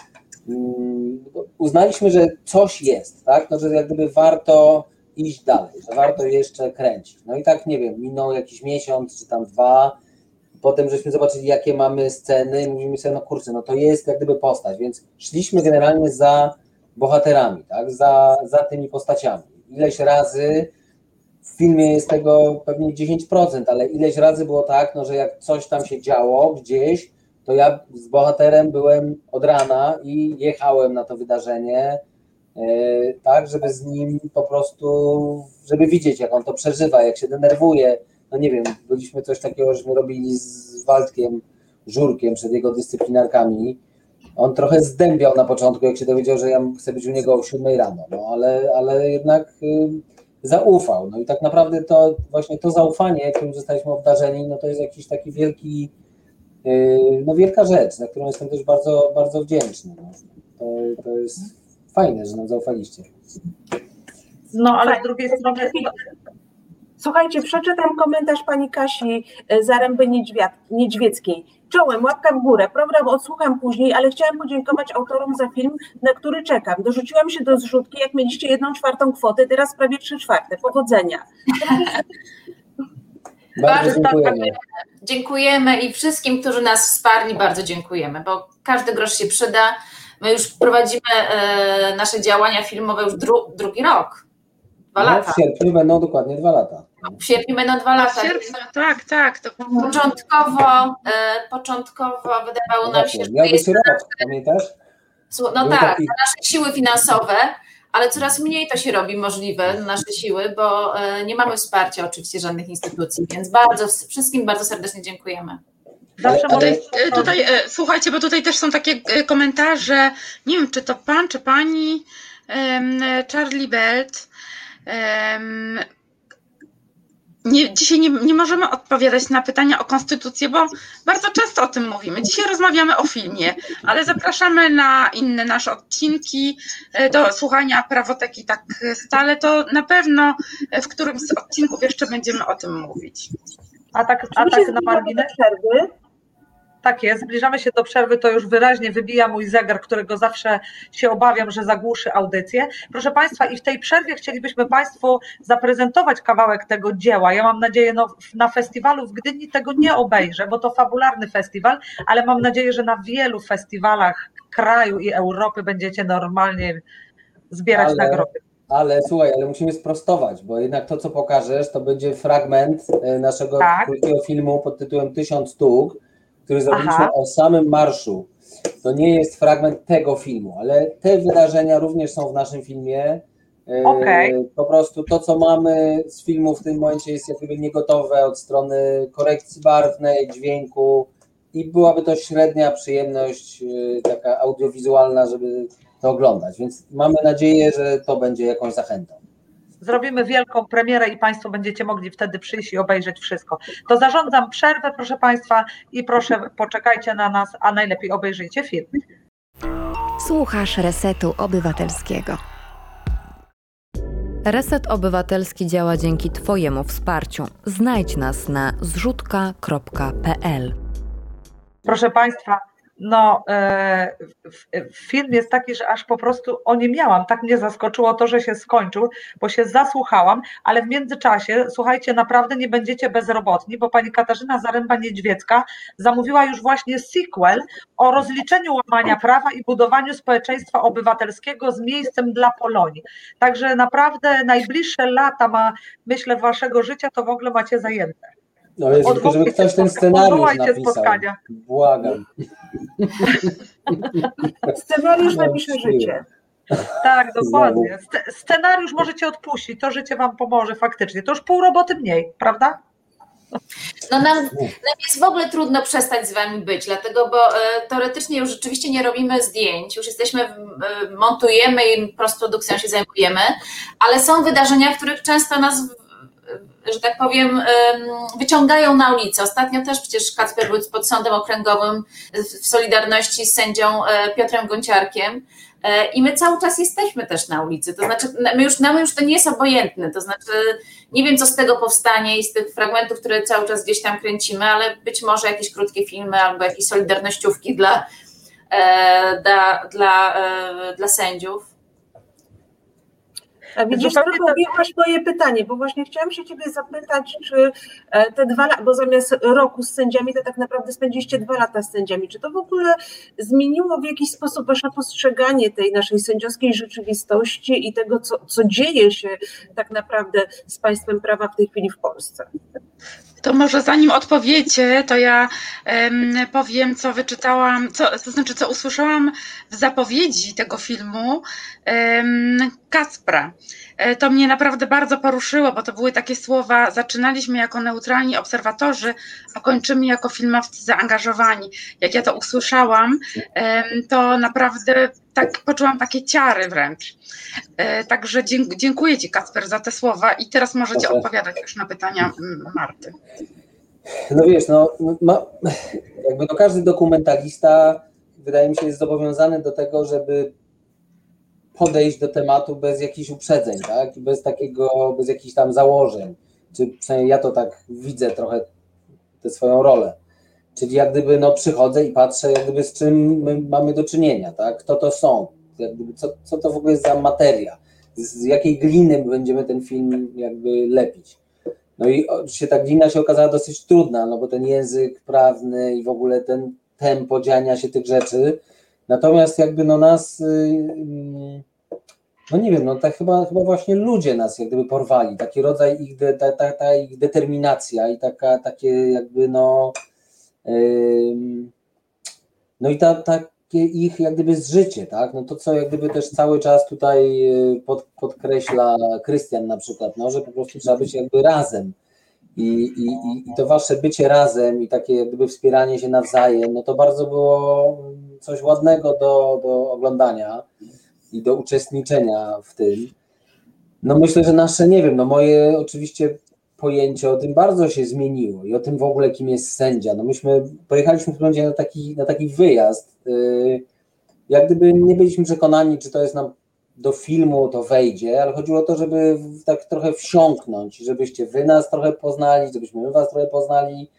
mm, uznaliśmy, że coś jest, tak, no że jak gdyby warto iść dalej, że warto jeszcze kręcić. No i tak, nie wiem, minął jakiś miesiąc, czy tam dwa, potem żeśmy zobaczyli, jakie mamy sceny, mówimy sobie, no kurczę, no to jest jak gdyby postać, więc szliśmy generalnie za bohaterami, tak, za, za tymi postaciami. Ileś razy w filmie jest tego pewnie 10%, ale ileś razy było tak, no, że jak coś tam się działo gdzieś, to ja z bohaterem byłem od rana i jechałem na to wydarzenie, e, tak, żeby z nim po prostu, żeby widzieć, jak on to przeżywa, jak się denerwuje. No nie wiem, byliśmy coś takiego, żeśmy robili z Waldkiem Żurkiem przed jego dyscyplinarkami. On trochę zdębiał na początku, jak się dowiedział, że ja chcę być u niego o 7 rano, no ale, ale jednak y, zaufał. No i tak naprawdę to właśnie to zaufanie, którym zostaliśmy obdarzeni, no to jest jakiś taki wielki, y, no wielka rzecz, na którą jestem też bardzo, bardzo wdzięczny. No. To, to jest fajne, że nam zaufaliście. No ale z drugiej strony, Słuchajcie, przeczytam komentarz pani Kasi e, Zaręby Niedźwiad, Niedźwieckiej. Czołem, łapka w górę. Program odsłucham później, ale chciałam podziękować autorom za film, na który czekam. Dorzuciłam się do zrzutki, jak mieliście jedną czwartą kwotę, teraz prawie trzy czwarte. Powodzenia. Bardzo Bardzo dziękujemy. Dziękujemy i wszystkim, którzy nas wsparli, bardzo dziękujemy, bo każdy grosz się przyda. My już prowadzimy e, nasze działania filmowe już dru, drugi rok, dwa No, lata. w sierpniu będą dokładnie dwa lata. W sierpniu będą dwa lata. W sierpniu, tak, tak. To Początkowo, e, początkowo wydawało nam się, że to jest być rok, pamiętasz? No Był tak, taki- na nasze siły finansowe, ale coraz mniej to się robi możliwe, na nasze siły, bo e, nie mamy wsparcia oczywiście żadnych instytucji, więc bardzo wszystkim bardzo serdecznie dziękujemy. Zawsze Tutaj, e, tutaj, e, słuchajcie, bo tutaj też są takie komentarze, nie wiem, czy to pan, czy pani, Charlie Belt. Nie, dzisiaj nie, nie możemy odpowiadać na pytania o konstytucję, bo bardzo często o tym mówimy. Dzisiaj rozmawiamy o filmie, ale zapraszamy na inne nasze odcinki e, do słuchania prawoteki tak stale. To na pewno w którymś z odcinków jeszcze będziemy o tym mówić. A tak, a tak na zbliżamy do margines? przerwy? Tak jest, zbliżamy się do przerwy, to już wyraźnie wybija mój zegar, którego zawsze się obawiam, że zagłuszy audycję. Proszę Państwa, i w tej przerwie chcielibyśmy Państwu zaprezentować kawałek tego dzieła. Ja mam nadzieję, no, na festiwalu w Gdyni tego nie obejrzę, bo to fabularny festiwal, ale mam nadzieję, że na wielu festiwalach kraju i Europy będziecie normalnie zbierać Ale- nagrody. Ale słuchaj, ale musimy sprostować, bo jednak to, co pokażesz, to będzie fragment e, naszego Tak. krótkiego filmu pod tytułem Tysiąc sztuk, który zrobiliśmy Aha. o samym marszu. To nie jest fragment tego filmu, ale te wydarzenia również są w naszym filmie. E, Okej. Po prostu to, co mamy z filmu w tym momencie jest jakby niegotowe od strony korekcji barwnej, dźwięku i byłaby to średnia przyjemność e, taka audiowizualna, żeby to oglądać. Więc mamy nadzieję, że to będzie jakąś zachętą. Zrobimy wielką premierę i Państwo będziecie mogli wtedy przyjść i obejrzeć wszystko. To zarządzam przerwę, proszę Państwa, i proszę poczekajcie na nas, a najlepiej obejrzyjcie film. Słuchasz Resetu Obywatelskiego. Reset Obywatelski działa dzięki Twojemu wsparciu. Znajdź nas na zrzutka.pl. Proszę Państwa, no e, film jest taki, że aż po prostu o nie miałam. Tak mnie zaskoczyło to, że się skończył, bo się zasłuchałam, ale w międzyczasie, słuchajcie, naprawdę nie będziecie bezrobotni, bo pani Katarzyna Zaręba-Niedźwiecka zamówiła już właśnie sequel o rozliczeniu łamania prawa i budowaniu społeczeństwa obywatelskiego z miejscem dla Polonii. Także naprawdę najbliższe lata ma, myślę, waszego życia to w ogóle macie zajęte. No jest tylko, żeby ktoś ten scenariusz odwołajcie napisał. spotkania. Błagam. Scenariusz No, napisze życie. Tak, dokładnie. Sce- Scenariusz możecie odpuścić, to życie wam pomoże faktycznie. To już pół roboty mniej, prawda? No nam, nam jest w ogóle trudno przestać z wami być, dlatego, bo e, teoretycznie już rzeczywiście nie robimy zdjęć, już jesteśmy, e, montujemy i postprodukcją się zajmujemy, ale są wydarzenia, w których często nas, że tak powiem, em, wyciągają na ulicę. Ostatnio też przecież Kacper był pod sądem okręgowym w Solidarności z sędzią e, Piotrem Gonciarkiem. E, I my cały czas jesteśmy też na ulicy. To znaczy, my już, nam już to nie jest obojętne. To znaczy, nie wiem, co z tego powstanie i z tych fragmentów, które cały czas gdzieś tam kręcimy, ale być może jakieś krótkie filmy albo jakieś solidarnościówki dla, e, dla, dla, dla sędziów. A widzisz, Zupełnie tak. objęłaś moje pytanie, bo właśnie chciałam się ciebie zapytać, czy e, te dwa lata, bo zamiast roku z sędziami, to tak naprawdę spędziliście dwa lata z sędziami. Czy to w ogóle zmieniło w jakiś sposób wasze postrzeganie tej naszej sędziowskiej rzeczywistości i tego, co, co dzieje się tak naprawdę z państwem prawa w tej chwili w Polsce? To może zanim odpowiecie, to ja em, powiem, co wyczytałam, co, to znaczy, co usłyszałam w zapowiedzi tego filmu em, Kacpra. E, To mnie naprawdę bardzo poruszyło, bo to były takie słowa: zaczynaliśmy jako neutralni obserwatorzy, a kończymy jako filmowcy zaangażowani. Jak ja to usłyszałam, em, to naprawdę tak poczułam takie ciary wręcz. E, Także dzięk- dziękuję Ci, Kacper, za te słowa i teraz możecie Proszę. odpowiadać już na pytania mm, Marty. No wiesz, no, ma, jakby no każdy dokumentalista wydaje mi się jest zobowiązany do tego, żeby podejść do tematu bez jakichś uprzedzeń, tak? Bez takiego, bez jakichś tam założeń. Czy przynajmniej ja to tak widzę trochę tę swoją rolę. Czyli jak gdyby no przychodzę i patrzę, jak gdyby z czym my mamy do czynienia, tak? Kto to są? Jak gdyby, co, co to w ogóle jest za materia? Z, jakiej gliny będziemy ten film jakby lepić? No i oczywiście ta glina się okazała dosyć trudna, no bo ten język prawny i w ogóle ten tempo dziania się tych rzeczy. Natomiast jakby no nas, yy, no nie wiem, no tak chyba, chyba właśnie ludzie nas jak gdyby porwali, taki rodzaj ich, de, ta, ta, ta ich determinacja i taka, takie jakby no, no i ta, takie ich jak gdyby zżycie, tak, no to co jak gdyby też cały czas tutaj y, pod, podkreśla Krystian na przykład, no, że po prostu trzeba być jakby razem I, i, i to wasze bycie razem i takie jak gdyby wspieranie się nawzajem, no to bardzo było coś ładnego do, do oglądania i do uczestniczenia w tym. No myślę, że nasze, nie wiem, no moje oczywiście pojęcie o tym bardzo się zmieniło i o tym w ogóle, kim jest sędzia. No myśmy pojechaliśmy w pewnym na taki, na taki wyjazd, yy, jak gdyby nie byliśmy przekonani, czy to jest nam do filmu to wejdzie, ale chodziło o to, żeby tak trochę wsiąknąć, żebyście wy nas trochę poznali, żebyśmy my was trochę poznali.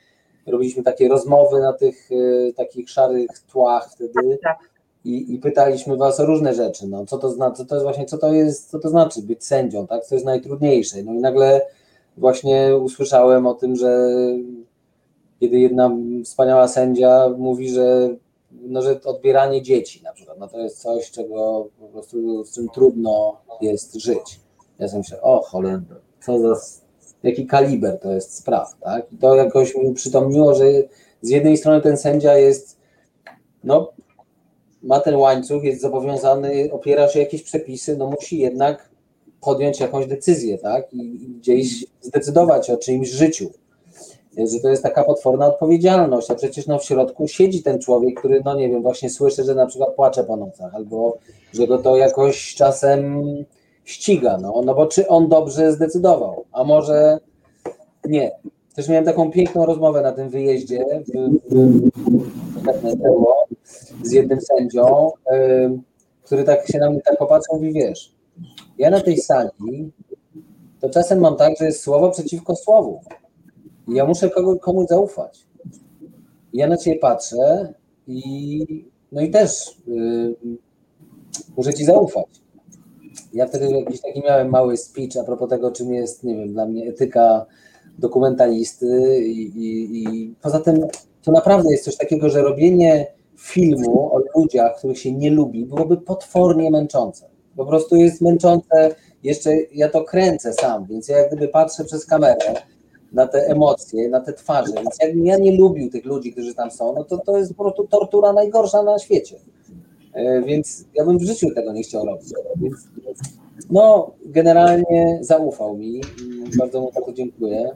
Robiliśmy takie rozmowy na tych y, takich szarych tłach wtedy tak. i, i, pytaliśmy was o różne rzeczy. No, co to znaczy, co to jest właśnie, co to jest, co to znaczy być sędzią, tak? Co jest najtrudniejsze. No i nagle właśnie usłyszałem o tym, że kiedy jedna wspaniała sędzia mówi, że no, że odbieranie dzieci na przykład, no to jest coś, czego po prostu z czym trudno jest żyć. Ja sobie myślę, o cholera, co za, jaki kaliber to jest spraw, tak? I to jakoś mi przytomniło, że z jednej strony ten sędzia jest, no, ma ten łańcuch, jest zobowiązany, opiera się jakieś przepisy, no musi jednak podjąć jakąś decyzję, tak? I, i gdzieś zdecydować o czyimś życiu że to jest taka potworna odpowiedzialność, a przecież no w środku siedzi ten człowiek, który, no nie wiem, właśnie słyszy, że na przykład płacze po nocach, albo że go to jakoś czasem ściga, no, no bo czy on dobrze zdecydował, a może nie. Też miałem taką piękną rozmowę na tym wyjeździe w, w, z jednym sędzią, który tak się na mnie tak popatrzył, mówi, wiesz, ja na tej sali to czasem mam tak, że jest słowo przeciwko słowu. Ja muszę kogo, komuś zaufać. Ja na ciebie patrzę i no i też yy, muszę ci zaufać. Ja wtedy jakiś taki miałem mały speech a propos tego, czym jest, nie wiem, dla mnie etyka dokumentalisty i, i, i poza tym to naprawdę jest coś takiego, że robienie filmu o ludziach, których się nie lubi, byłoby potwornie męczące. Po prostu jest męczące, jeszcze ja to kręcę sam, więc ja jak gdyby patrzę przez kamerę na te emocje, na te twarze. Więc jakbym ja nie lubił tych ludzi, którzy tam są, no to to jest po prostu tortura najgorsza na świecie. E, więc ja bym w życiu tego nie chciał robić. Więc, no, generalnie zaufał mi bardzo mu za to dziękuję.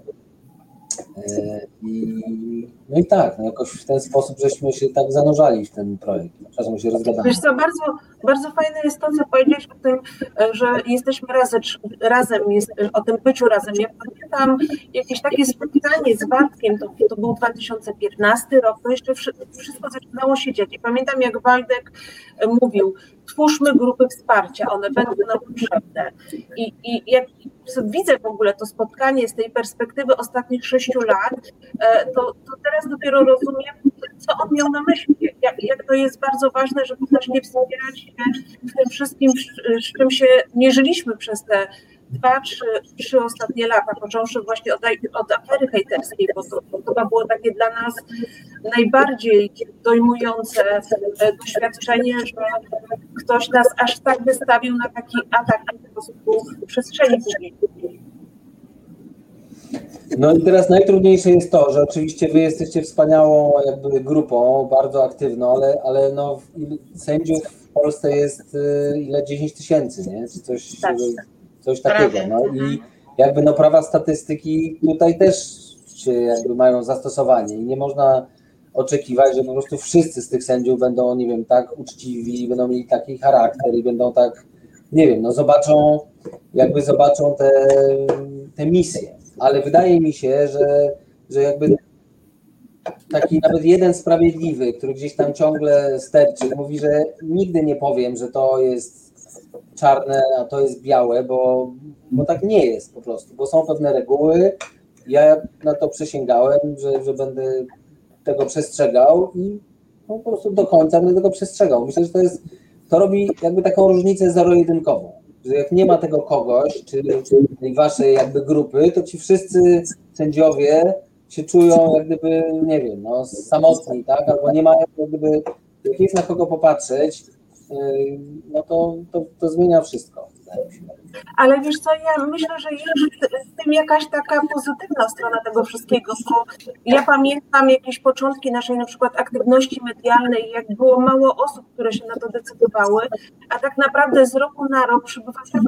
E, I, no i tak, no jakoś w ten sposób żeśmy się tak zanurzali w ten projekt. Czasem się rozgadamy. Wiesz co, bardzo, bardzo fajne jest to, co powiedziałeś o tym, że jesteśmy razem, razem jest, o tym byciu razem. Ja pamiętam jakieś takie spotkanie z Waldkiem, to, to był 2015 rok, to jeszcze wszystko zaczynało się dziać. I pamiętam, jak Waldek mówił, twórzmy grupy wsparcia, one będą nam potrzebne. I, i jak widzę w ogóle to spotkanie z tej perspektywy ostatnich sześciu lat, e, to, to teraz dopiero rozumiem, co on miał na myśli, jak, jak to jest bardzo ważne, żeby też nie wspierać w tym wszystkim, z czym się mierzyliśmy przez te dwa, trzy, trzy ostatnie lata, począwszy właśnie od, od afery hejterskiej, bo to, to chyba było takie dla nas najbardziej dojmujące e, doświadczenie, że ktoś nas aż tak wystawił na taki atak w przestrzeni publicznej. No i teraz najtrudniejsze jest to, że oczywiście wy jesteście wspaniałą jakby grupą, bardzo aktywną, ale, ale no sędziów w Polsce jest y, ile 10 tysięcy, nie? Czy coś, tak. Coś takiego. No i jakby no prawa statystyki tutaj też się jakby mają zastosowanie i nie można oczekiwać, że po prostu wszyscy z tych sędziów będą, nie wiem, tak uczciwi, będą mieli taki charakter i będą tak, nie wiem, no zobaczą, jakby zobaczą te, te misje. Ale wydaje mi się, że, że jakby taki nawet jeden sprawiedliwy, który gdzieś tam ciągle sterczy, mówi, że nigdy nie powiem, że to jest czarne, a to jest białe, bo, bo tak nie jest po prostu, bo są pewne reguły. Ja na to przysięgałem, że, że będę tego przestrzegał i po prostu do końca będę tego przestrzegał. Myślę, że to jest, to robi jakby taką różnicę zero-jedynkową, że jak nie ma tego kogoś, czy, czy tej waszej jakby grupy, to ci wszyscy sędziowie się czują jak gdyby, nie wiem, no, samotni, tak, albo nie mają jak gdyby, jak jest na kogo popatrzeć, no to, to, to zmienia wszystko. Ale wiesz co, ja myślę, że jest w tym jakaś taka pozytywna strona tego wszystkiego, ja pamiętam jakieś początki naszej na przykład aktywności medialnej, jak było mało osób, które się na to decydowały, a tak naprawdę z roku na rok przybywa tak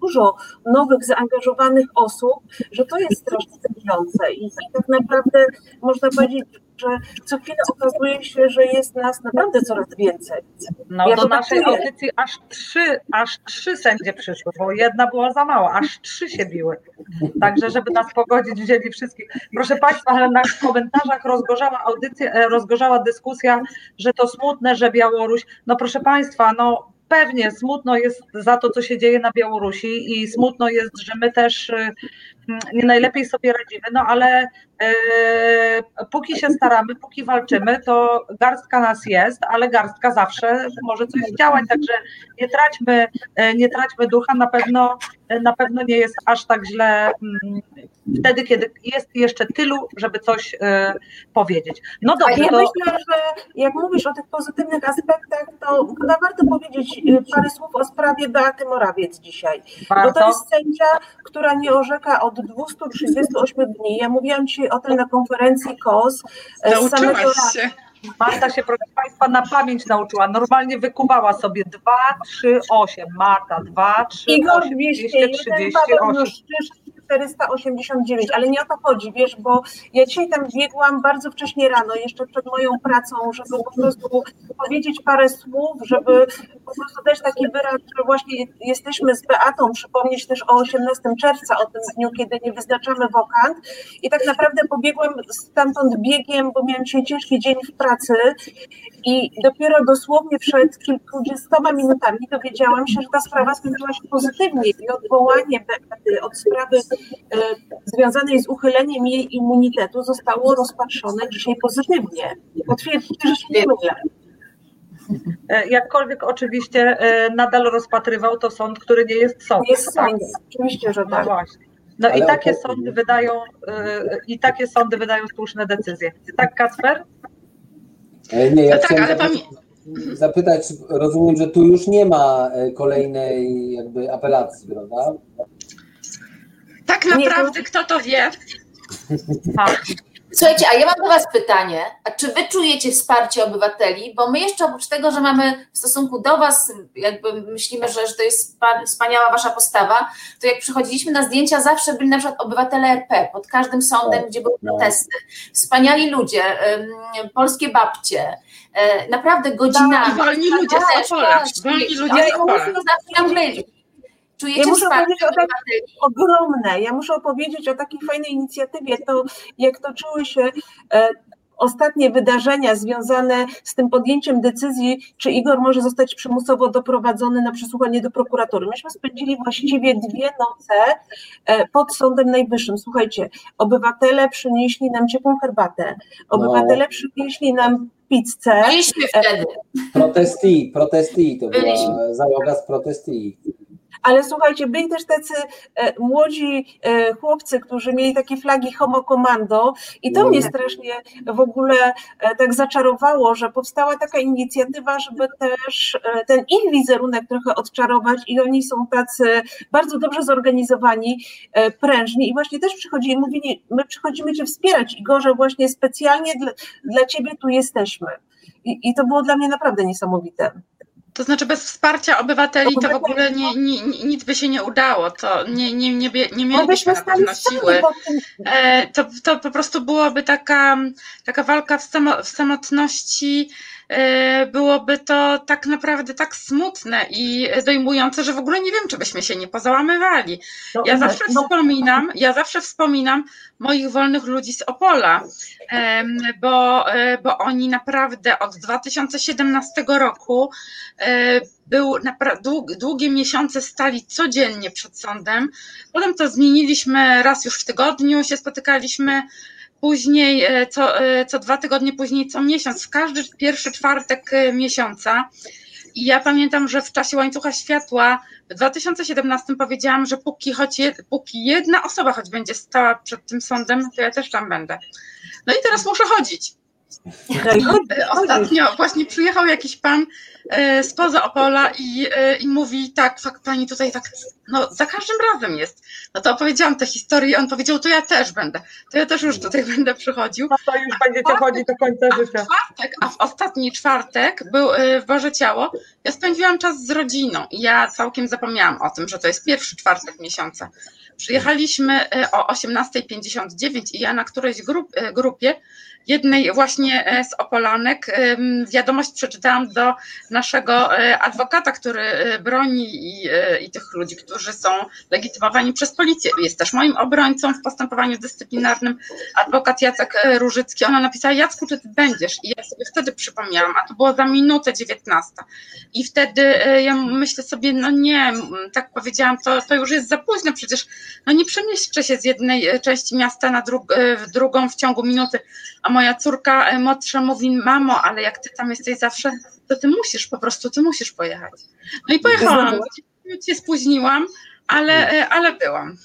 dużo nowych, zaangażowanych osób, że to jest strasznie zajmujące i tak naprawdę można powiedzieć, że co chwilę okazuje się, że jest nas naprawdę coraz więcej. No Ja do to naszej czuję. audycji aż trzy, aż trzy sędzie przyszły, bo jedna była za mała, aż trzy się biły. Także, żeby nas pogodzić, wzięli wszystkich. Proszę Państwa, ale na komentarzach rozgorzała audycja, e, rozgorzała dyskusja, że to smutne, że Białoruś. No proszę Państwa, no pewnie smutno jest za to, co się dzieje na Białorusi i smutno jest, że my też y, nie najlepiej sobie radzimy, no ale e, póki się staramy, póki walczymy, to garstka nas jest, ale garstka zawsze może coś działać, także nie traćmy, e, nie traćmy ducha, na pewno, na pewno nie jest aż tak źle mm, wtedy, kiedy jest jeszcze tylu, żeby coś e, powiedzieć. No A dobrze, ja to myślę, że jak mówisz o tych pozytywnych aspektach, to chyba warto powiedzieć y, parę słów o sprawie Beaty Morawiec dzisiaj. Bo to warto. jest sędzia, która nie orzeka od 238 dni. Ja mówiłam dzisiaj o tym na konferencji KOS. e, z samego Nauczyłaś rana. Marta się, proszę Państwa, na pamięć nauczyła. Normalnie wykuwała sobie 2, 3, 8. Marta, 2, 3, Igor 8, 201, Paweł 238. Juszczysz 489, ale nie o to chodzi, wiesz, bo ja dzisiaj tam biegłam bardzo wcześnie rano, jeszcze przed moją pracą, żeby po prostu powiedzieć parę słów, żeby po prostu dać taki wyraz, że właśnie jesteśmy z Beatą, przypomnieć też o 18 czerwca, o tym dniu, kiedy nie wyznaczamy wokant i tak naprawdę pobiegłam stamtąd biegiem, bo miałam dzisiaj ciężki dzień w pracy i dopiero dosłownie przed kilkudziestoma minutami dowiedziałam się, że ta sprawa skończyła się pozytywnie i odwołanie Beaty od sprawy e, związanej z uchyleniem jej immunitetu zostało rozpatrzone dzisiaj pozytywnie. Potwierdźcie, że się nie mylę. E, Jakkolwiek oczywiście e, nadal rozpatrywał to sąd, który nie jest sądem. Jest tak? sąd. Oczywiście, że No tak. właśnie. No i takie sądy wydają e, i takie sądy wydają słuszne decyzje. Tak, Kacper? Nie, ja No tak, chciałem ale zapytać, zapytać, rozumiem, że tu już nie ma e, kolejnej jakby apelacji, prawda? Tak Nie, to- naprawdę, kto to wie? Tak. Słuchajcie, a ja mam do Was pytanie. A czy Wy czujecie wsparcie obywateli? Bo my jeszcze oprócz tego, że mamy w stosunku do Was, jakby myślimy, że, że to jest spa- wspaniała Wasza postawa, to jak przychodziliśmy na zdjęcia, zawsze byli na przykład obywatele RP pod każdym sądem, Tak, gdzie były no. protesty. Wspaniali ludzie, polskie babcie, e, naprawdę godzinami. Wolni ludzie z Opola. Wolni ludzie z byli. Czujecie Ja muszę wsparcie powiedzieć o tak- ogromne. Ja muszę opowiedzieć o takiej fajnej inicjatywie, to jak toczyły się e, ostatnie wydarzenia związane z tym podjęciem decyzji, czy Igor może zostać przymusowo doprowadzony na przesłuchanie do prokuratury. Myśmy spędzili właściwie dwie noce e, pod Sądem Najwyższym. Słuchajcie, obywatele przynieśli nam ciepłą herbatę, obywatele przynieśli nam pizzę. Byliśmy wtedy. Protesti, protesti, to była załoga z protesti. Ale słuchajcie, byli też tacy e, młodzi e, chłopcy, którzy mieli takie flagi Homo Commando i to Mhm. mnie strasznie w ogóle e, tak zaczarowało, że powstała taka inicjatywa, żeby też ten ich wizerunek trochę odczarować i oni są tacy bardzo dobrze zorganizowani, prężni i właśnie też przychodzili i mówili, my przychodzimy Cię wspierać Igorze, właśnie specjalnie dla, dla Ciebie tu jesteśmy. I, I to było dla mnie naprawdę niesamowite. To znaczy bez wsparcia obywateli to w ogóle nie, nie, nie, nic by się nie udało. To nie, nie, nie, nie My mielibyśmy byśmy na pewno siły. E, to, to po prostu byłoby taka, taka walka w, samo, w samotności. E, byłoby to tak naprawdę tak smutne i dojmujące, że w ogóle nie wiem, czy byśmy się nie pozałamywali. No, Ja zawsze no, wspominam, ja zawsze wspominam moich wolnych ludzi z Opola, bo, e, bo oni naprawdę od 2017 roku e, był długie miesiące stali codziennie przed sądem. Potem to zmieniliśmy raz już w tygodniu, się spotykaliśmy. Później, e, co, e, co dwa tygodnie później, co miesiąc, w każdy pierwszy czwartek e, miesiąca. I ja pamiętam, że w czasie łańcucha światła w 2017 powiedziałam, że póki, choć jed, póki jedna osoba choć będzie stała przed tym sądem, to ja też tam będę. No i teraz muszę chodzić. E, Ostatnio właśnie przyjechał jakiś pan e, spoza Opola i, e, i mówi tak, fakt, pani tutaj tak, no za każdym razem jest. No to opowiedziałam tę historię i on powiedział, to ja też będę, to ja też już tutaj będę przychodził. No to już będziecie chodzić do końca życia. czwartek, a w ostatni czwartek był w Boże Ciało. Ja spędziłam czas z rodziną i ja całkiem zapomniałam o tym, że to jest pierwszy czwartek miesiąca. Przyjechaliśmy o 18.59 i ja na którejś grup, grupie, jednej właśnie y, z Opolanek, wiadomość przeczytałam do naszego y, adwokata, który y, broni i, i tych ludzi, którzy są legitymowani przez policję. Jest też moim obrońcą w postępowaniu dyscyplinarnym adwokat Jacek e, Różycki, ona napisała, Jacku, czy ty będziesz? I ja sobie wtedy przypomniałam, a to było za minutę 19. I wtedy e, ja myślę sobie, no nie, tak powiedziałam, to, to już jest za późno, przecież no nie przemieszczę się z jednej e, części miasta na e, w drugą w ciągu minuty. A moja córka e, młodsza mówi, mamo, ale jak ty tam jesteś zawsze, to ty musisz, po prostu ty musisz pojechać. No i pojechałam, się spóźniłam, ale, e, ale byłam.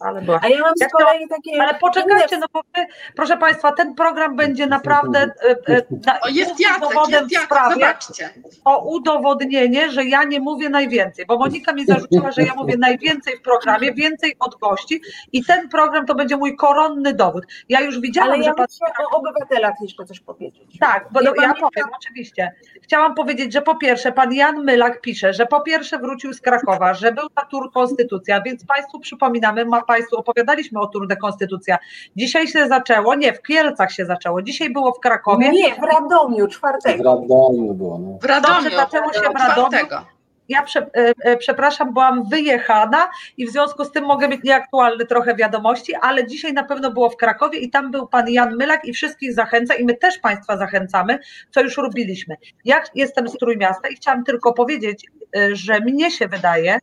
Ale była. A ja mam z kolei takie. Ale poczekajcie, no bo wy, proszę Państwa, ten program będzie naprawdę e, e, na, O, jest Jacek, dowodem jest Jacek, zobaczcie. o udowodnienie, że ja nie mówię najwięcej, bo Monika mi zarzuciła, że ja mówię najwięcej w programie, więcej od gości i ten program to będzie mój koronny dowód. Ja już widziałam, Ale że ja pan... muszę o obywatelach jeszcze coś powiedzieć. Tak, bo Ja ja powiem, oczywiście. Chciałam powiedzieć, że po pierwsze, pan Jan Mylak pisze, że po pierwsze wrócił z Krakowa, że był na Tour Konstytucja, więc Państwu przypominamy, Państwu opowiadaliśmy o Tour de Konstytucja. Dzisiaj się zaczęło, nie, w Kielcach się zaczęło, dzisiaj było w Krakowie. Nie, w Radomiu, W czwartego. Radomiu było. No. W Radomiu, zaczęło się w Radomiu. czwartego. Ja prze, e, e, przepraszam, byłam wyjechana i w związku z tym mogę mieć nieaktualne trochę wiadomości, ale dzisiaj na pewno było w Krakowie i tam był pan Jan Mylak i wszystkich zachęca i my też Państwa zachęcamy, co już robiliśmy. Ja jestem z Trójmiasta i chciałam tylko powiedzieć, e, że mnie się wydaje,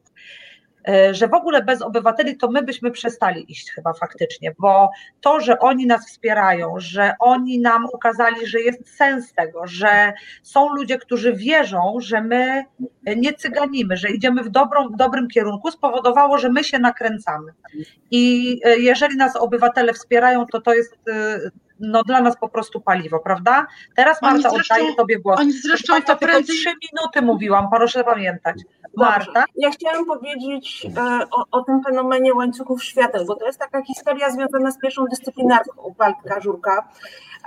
że w ogóle bez obywateli to my byśmy przestali iść chyba faktycznie, bo to, że oni nas wspierają, że oni nam ukazali, że jest sens tego, że są ludzie, którzy wierzą, że my nie cyganimy, że idziemy w dobrą, w dobrym kierunku, spowodowało, że my się nakręcamy. I e, jeżeli nas obywatele wspierają, to to jest e, no, dla nas po prostu paliwo, prawda? Teraz Oni Marta, zresztą- oddaję Tobie głos. Oni zresztą Państwa, to tylko prędzej trzy minuty mówiłam, proszę pamiętać. Marta, Dobrze. Ja chciałam powiedzieć e, o, o tym fenomenie łańcuchów świateł, bo to jest taka historia związana z pierwszą dyscyplinarką Waldka Żurka.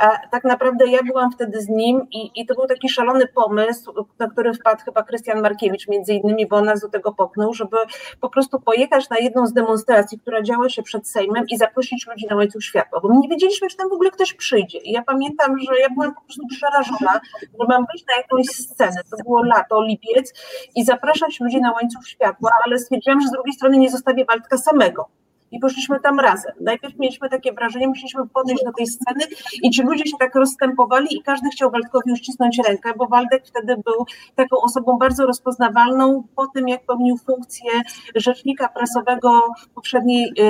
E, tak naprawdę ja byłam wtedy z nim i, i to był taki szalony pomysł, na który wpadł chyba Krystian Markiewicz między innymi, bo nas do tego popchnął, żeby po prostu pojechać na jedną z demonstracji, która działa się przed Sejmem i zaprosić ludzi na łańcuch światła, bo my nie wiedzieliśmy, czy tam w ogóle ktoś przyjdzie. I ja pamiętam, że ja byłam po prostu przerażona, że mam wyjść na jakąś scenę, to było lato, lipiec i zapraszać ludzi na łańcuch światła, ale stwierdziłam, że z drugiej strony nie zostawię Waldka samego. I poszliśmy tam razem. Najpierw mieliśmy takie wrażenie, musieliśmy podejść do tej sceny i ci ludzie się tak rozstępowali i każdy chciał Waldkowi uścisnąć rękę, bo Waldek wtedy był taką osobą bardzo rozpoznawalną po tym, jak pełnił funkcję rzecznika prasowego poprzedniej y,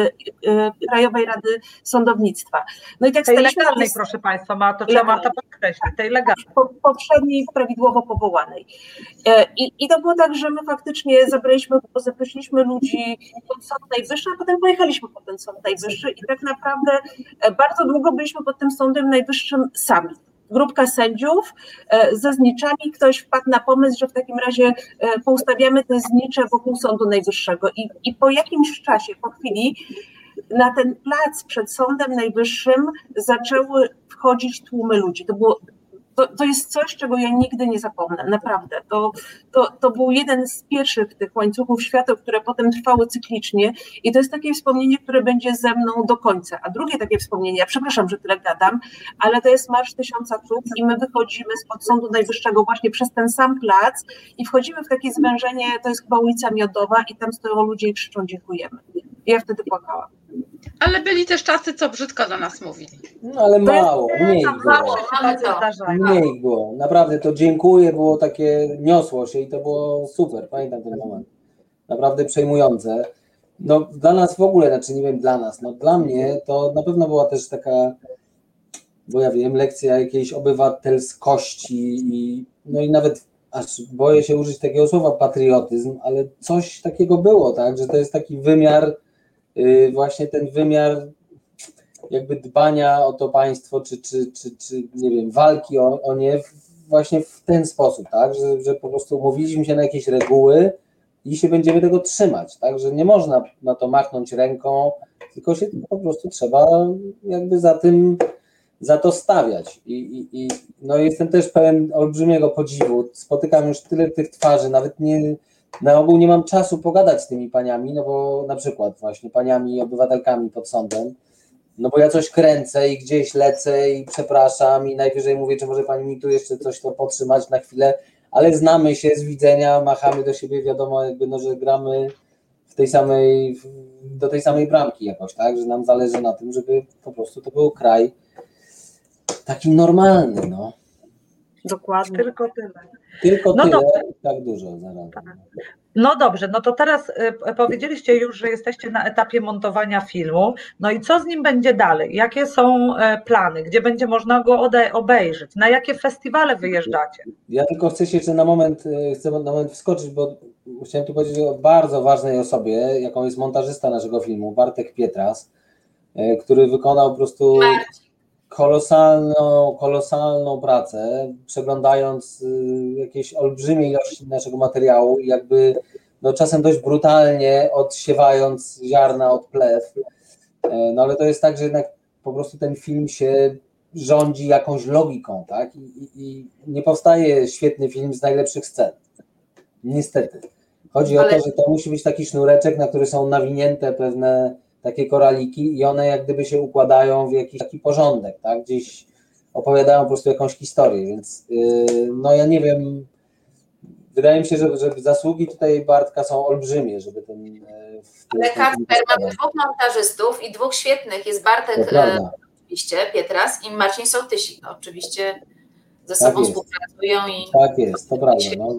y, Krajowej Rady Sądownictwa. No i tak tej legalnej, proszę Państwa, ma to trzeba Legalnej. Marta podkreślić, tej legalnej. po- poprzedniej prawidłowo powołanej. E, I, I to było tak, że my faktycznie zabraliśmy, zaprosiliśmy ludzi pod Sąd Najwyższy, a potem pojechaliśmy pod ten Sąd Najwyższy i tak naprawdę e, bardzo długo byliśmy pod tym Sądem Najwyższym sami. Grupka sędziów e, ze zniczami, ktoś wpadł na pomysł, że w takim razie e, poustawiamy te znicze wokół Sądu Najwyższego. I, I po jakimś czasie, po chwili, na ten plac przed Sądem Najwyższym zaczęły wchodzić tłumy ludzi. To było to, to jest coś, czego ja nigdy nie zapomnę, naprawdę. To, to, to był jeden z pierwszych tych łańcuchów świateł, które potem trwały cyklicznie i to jest takie wspomnienie, które będzie ze mną do końca. A drugie takie wspomnienie, ja przepraszam, że tyle gadam, ale to jest Marsz Tysiąca Cud i my wychodzimy spod Sądu Najwyższego właśnie przez ten sam plac i wchodzimy w takie zwężenie, to jest chyba ulica Miodowa i tam stoją ludzie i krzyczą dziękujemy. I ja wtedy płakałam. Ale byli też czasy, co brzydko do nas mówili. no ale mało, mniej było. Mniej było. Naprawdę to dziękuję, było takie, niosło się i to było super. Pamiętam ten moment. Naprawdę przejmujące. No dla nas w ogóle, znaczy nie wiem dla nas, no dla mnie to na pewno była też taka, bo ja wiem, lekcja jakiejś obywatelskości i no i nawet aż boję się użyć takiego słowa patriotyzm, ale coś takiego było, tak, że to jest taki wymiar, właśnie ten wymiar jakby dbania o to państwo, czy, czy, czy, czy nie wiem, walki o, o nie właśnie w ten sposób, tak, że, że po prostu umówiliśmy się na jakieś reguły i się będziemy tego trzymać, tak, że nie można na to machnąć ręką, tylko się po prostu trzeba jakby za tym, za to stawiać. I, i, i no jestem też pełen olbrzymiego podziwu, spotykam już tyle tych twarzy, nawet nie, na ogół nie mam czasu pogadać z tymi paniami, no bo na przykład właśnie paniami obywatelkami pod sądem, no bo ja coś kręcę i gdzieś lecę i przepraszam i najwyżej mówię, czy może pani mi tu jeszcze coś to podtrzymać na chwilę, ale znamy się z widzenia, machamy do siebie, wiadomo jakby, no, że gramy w tej samej, do tej samej bramki jakoś, tak, że nam zależy na tym, żeby po prostu to był kraj taki normalny, no. Dokładnie. Tylko tyle. Tylko no tyle, tak dużo zarazem. No dobrze, no to teraz y, powiedzieliście już, że jesteście na etapie montowania filmu. No i co z nim będzie dalej? Jakie są e, plany? Gdzie będzie można go obejrzeć? Na jakie festiwale wyjeżdżacie? Ja tylko chcę się jeszcze na moment, e, chcę na moment wskoczyć, bo chciałem tu powiedzieć o bardzo ważnej osobie, jaką jest montażysta naszego filmu, Bartek Pietras, e, który wykonał po prostu kolosalną, kolosalną pracę, przeglądając y, jakieś olbrzymie ilości naszego materiału i jakby no, czasem dość brutalnie odsiewając ziarna od plew. E, no ale to jest tak, że jednak po prostu ten film się rządzi jakąś logiką, tak? I, i, i nie powstaje świetny film z najlepszych scen. Niestety. Chodzi ale... o to, że to musi być taki sznureczek, na który są nawinięte pewne takie koraliki i one jak gdyby się układają w jakiś taki porządek, tak? Gdzieś opowiadają po prostu jakąś historię, więc yy, no ja nie wiem, wydaje mi się, że, że zasługi tutaj Bartka są olbrzymie, żeby ten... Yy, Ale Kasper, mamy dwóch montażystów i dwóch świetnych, jest Bartek e, oczywiście, Pietras i Marcin Sołtysik, no, oczywiście ze tak sobą współpracują i... Tak jest, to prawda, no.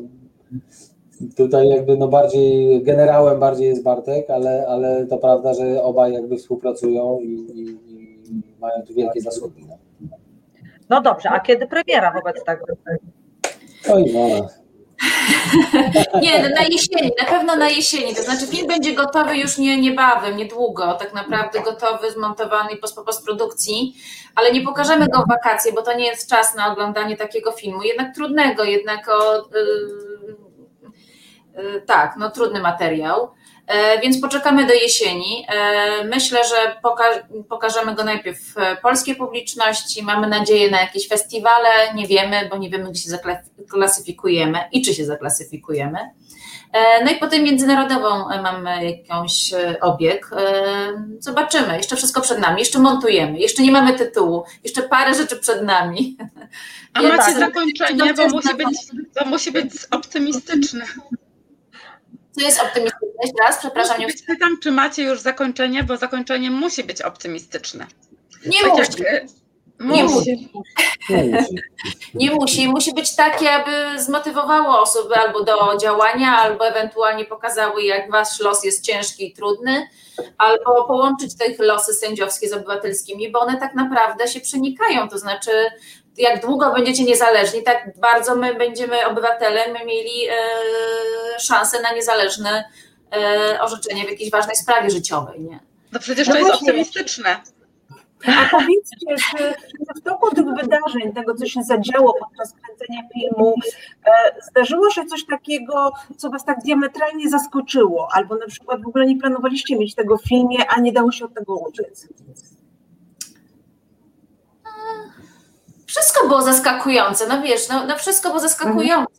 Tutaj jakby no bardziej generałem bardziej jest Bartek, ale, ale to prawda, że obaj jakby współpracują i, i, i mają tu wielkie zasługi. No. no dobrze, a kiedy premiera wobec tego? Oj, no. Nie, no na jesieni, na pewno na jesieni. To znaczy film będzie gotowy już nie, niebawem, niedługo, tak naprawdę gotowy, zmontowany po postprodukcji, ale nie pokażemy go w wakacje, bo to nie jest czas na oglądanie takiego filmu, jednak trudnego, jednak o, yy, tak, no trudny materiał, e, więc poczekamy do jesieni. E, myślę, że poka pokażemy go najpierw polskiej publiczności. Mamy nadzieję na jakieś festiwale. Nie wiemy, bo nie wiemy, gdzie się zaklasyfikujemy i czy się zaklasyfikujemy. E, no i potem międzynarodową mamy jakąś obieg. Zobaczymy. Jeszcze wszystko przed nami. Jeszcze montujemy. Jeszcze nie mamy tytułu. Jeszcze parę rzeczy przed nami. A macie zakończenie, bo musi być, to musi być optymistyczne. Co jest optymistyczne? Jeszcze raz, przepraszam. Nie pytam, czy macie już zakończenie, bo zakończenie musi być optymistyczne. Nie tak musi. Jak, nie musi. Nie musi. Musi być takie, aby zmotywowało osoby albo do działania, albo ewentualnie pokazały, jak wasz los jest ciężki i trudny, albo połączyć te losy sędziowskie z obywatelskimi, bo one tak naprawdę się przenikają. To znaczy, jak długo będziecie niezależni, tak bardzo my będziemy obywatelem, my mieli e, szansę na niezależne e, orzeczenie w jakiejś ważnej sprawie życiowej. Nie? No przecież to no jest optymistyczne. A powiedzcie, że w toku tych wydarzeń, tego co się zadziało podczas kręcenia filmu, e, zdarzyło się coś takiego, co Was tak diametralnie zaskoczyło, albo na przykład w ogóle nie planowaliście mieć tego w filmie, a nie dało się od tego uciec? Wszystko było zaskakujące, no wiesz, no, no wszystko było zaskakujące.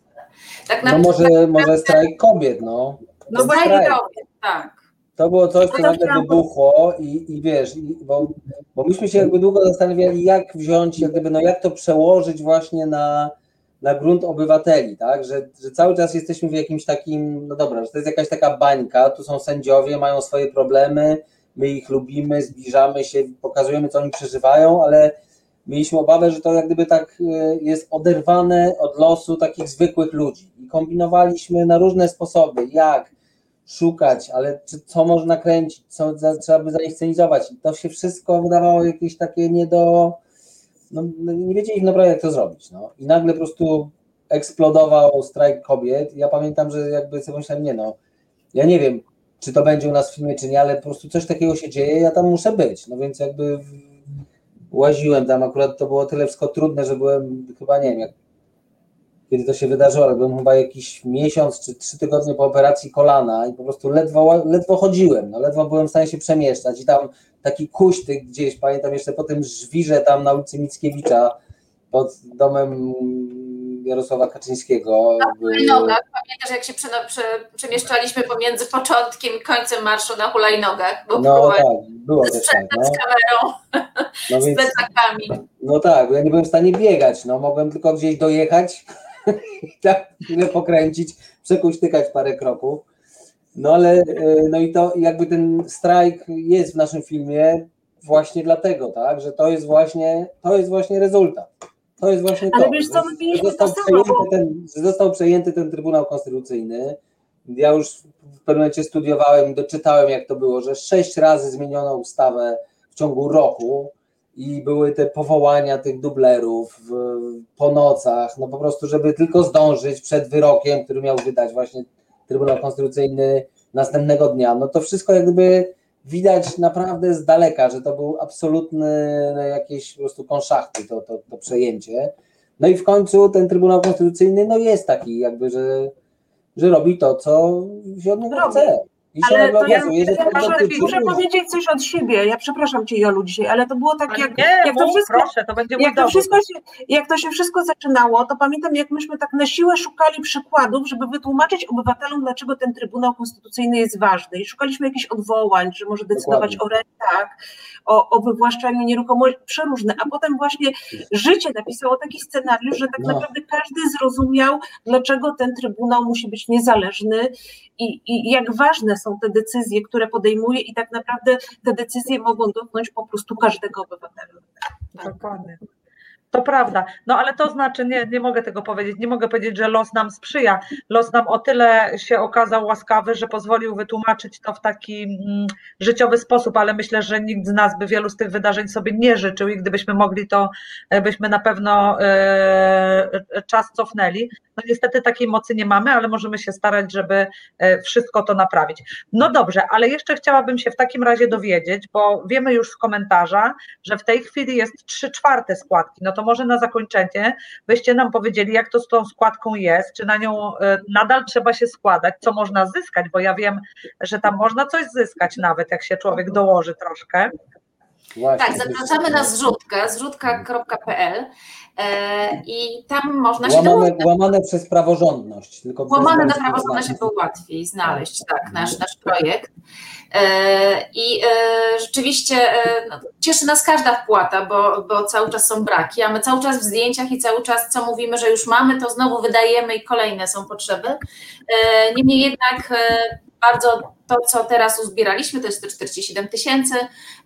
Tak no może, może strajk kobiet, no. No strajk kobiet, tak. To było coś, co nagle wybuchło i, i wiesz, i, bo, bo myśmy się jakby długo zastanawiali, jak wziąć, jak gdyby, no jak to przełożyć właśnie na, na grunt obywateli, tak, że, że cały czas jesteśmy w jakimś takim, no dobra, że to jest jakaś taka bańka, tu są sędziowie, mają swoje problemy, my ich lubimy, zbliżamy się, pokazujemy, co oni przeżywają, ale mieliśmy obawę, że to jak gdyby tak e, jest oderwane od losu takich zwykłych ludzi. I kombinowaliśmy na różne sposoby, jak szukać, ale czy, co można kręcić, co za, trzeba by zainscenizować. I to się wszystko wydawało jakieś takie nie do. No, no, nie wiedzieliśmy naprawdę, jak to zrobić. No. I nagle po prostu eksplodował strajk kobiet. Ja pamiętam, że jakby sobie myślałem, nie no, ja nie wiem, czy to będzie u nas w filmie, czy nie, ale po prostu coś takiego się dzieje, ja tam muszę być. No więc jakby łaziłem tam, akurat to było tyle wszystko trudne, że byłem chyba, nie wiem, jak, kiedy to się wydarzyło, ale byłem chyba jakiś miesiąc czy trzy tygodnie po operacji kolana i po prostu ledwo, ledwo chodziłem, no ledwo byłem w stanie się przemieszczać i tam taki kuśtyk gdzieś, pamiętam jeszcze po tym żwirze tam na ulicy Mickiewicza pod domem Jarosława Kaczyńskiego. Na hulajnogach, pamiętasz jak się prze, prze, przemieszczaliśmy pomiędzy początkiem i końcem marszu na hulajnogach? Bo no tak, było też tak. No. Z kamerą, no z plecakami. No tak, ja nie byłem w stanie biegać, no mogłem tylko gdzieś dojechać i tak chwilę pokręcić, przekuśtykać parę kroków. No ale, no i to jakby ten strajk jest w naszym filmie właśnie dlatego, tak, że to jest właśnie, to jest właśnie rezultat. To jest właśnie Ale to. wiesz co, my mieliśmy został, to samo, przejęty bo- ten, że został przejęty ten Trybunał Konstytucyjny. Ja już w pewnym momencie studiowałem i doczytałem, jak to było, że sześć razy zmieniono ustawę w ciągu roku i były te powołania tych dublerów w- po nocach, no po prostu, żeby tylko zdążyć przed wyrokiem, który miał wydać właśnie Trybunał Konstytucyjny następnego dnia. No to wszystko jak gdyby widać naprawdę z daleka, że to był absolutny no, jakieś po prostu konszachty to, to, to przejęcie. No i w końcu ten Trybunał Konstytucyjny no jest taki jakby, że, że robi to, co się od niego chce. Ale to ja, ja to muszę, powiedzieć coś od siebie. Ja przepraszam cię, Jolu, dzisiaj, ale to było tak, Ale jak, nie, jak to wszystko. proszę, to będzie Jak to, wszystko się, jak to się wszystko zaczynało, to pamiętam, jak myśmy tak na siłę szukali przykładów, żeby wytłumaczyć obywatelom, dlaczego ten Trybunał Konstytucyjny jest ważny. I szukaliśmy jakichś odwołań, że może decydować Dokładnie. o rentach, o, o wywłaszczaniu nieruchomości, przeróżne. A potem właśnie życie napisało taki scenariusz, że tak No. naprawdę każdy zrozumiał, dlaczego ten Trybunał musi być niezależny i, i jak ważne są te decyzje, które podejmuje i tak naprawdę te decyzje mogą dotknąć po prostu każdego obywatela. Dokładnie. To prawda. No ale to znaczy, nie, nie mogę tego powiedzieć. Nie mogę powiedzieć, że los nam sprzyja. Los nam o tyle się okazał łaskawy, że pozwolił wytłumaczyć to w taki mm, życiowy sposób, ale myślę, że nikt z nas by wielu z tych wydarzeń sobie nie życzył i gdybyśmy mogli, to e, byśmy na pewno e, czas cofnęli. No niestety takiej mocy nie mamy, ale możemy się starać, żeby e, wszystko to naprawić. No dobrze, ale jeszcze chciałabym się w takim razie dowiedzieć, bo wiemy już z komentarza, że w tej chwili jest trzy czwarte składki. No to może na zakończenie byście nam powiedzieli, jak to z tą składką jest, czy na nią e, nadal trzeba się składać, co można zyskać, bo ja wiem, że tam można coś zyskać nawet, jak się człowiek dołoży troszkę. Właśnie, Tak, zapraszamy na zrzutkę, zrzutka.pl i tam można się Łamane, łamane przez praworządność. Tylko Łamane na praworządność było łatwiej znaleźć, tak, nasz, nasz projekt. E, I e, rzeczywiście e, no, cieszy nas każda wpłata, bo, bo cały czas są braki, a my cały czas w zdjęciach i cały czas, co mówimy, że już mamy, to znowu wydajemy i kolejne są potrzeby. E, Niemniej jednak e, bardzo to, co teraz uzbieraliśmy, to jest te 47 tysięcy,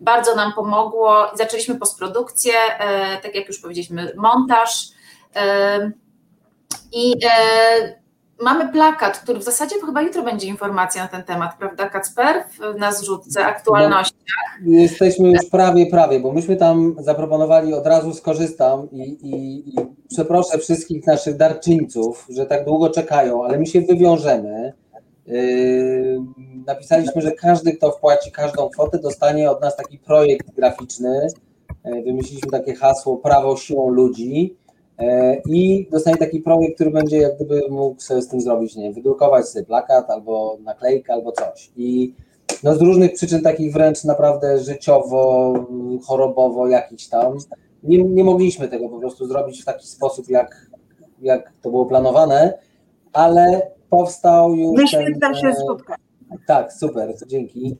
bardzo nam pomogło. Zaczęliśmy postprodukcję, e, tak jak już powiedzieliśmy, montaż. E, I e, mamy plakat, który w zasadzie chyba jutro będzie informacja na ten temat, prawda, Kacper? Na zrzutce aktualności. Jesteśmy już prawie, prawie, bo myśmy tam zaproponowali, od razu skorzystam i, i, i przeproszę wszystkich naszych darczyńców, że tak długo czekają, ale my się wywiążemy. Yy, napisaliśmy, że każdy, kto wpłaci każdą kwotę, dostanie od nas taki projekt graficzny. Yy, Wymyśliliśmy takie hasło prawo siłą ludzi yy, i dostanie taki projekt, który będzie jak gdyby mógł sobie z tym zrobić, nie wiem, wydrukować sobie plakat albo naklejkę albo coś. I no z różnych przyczyn takich wręcz naprawdę życiowo, chorobowo jakichś tam, nie, nie mogliśmy tego po prostu zrobić w taki sposób, jak, jak to było planowane, ale powstał już Wyświetla ten, się e, skutka. Tak, super, dzięki.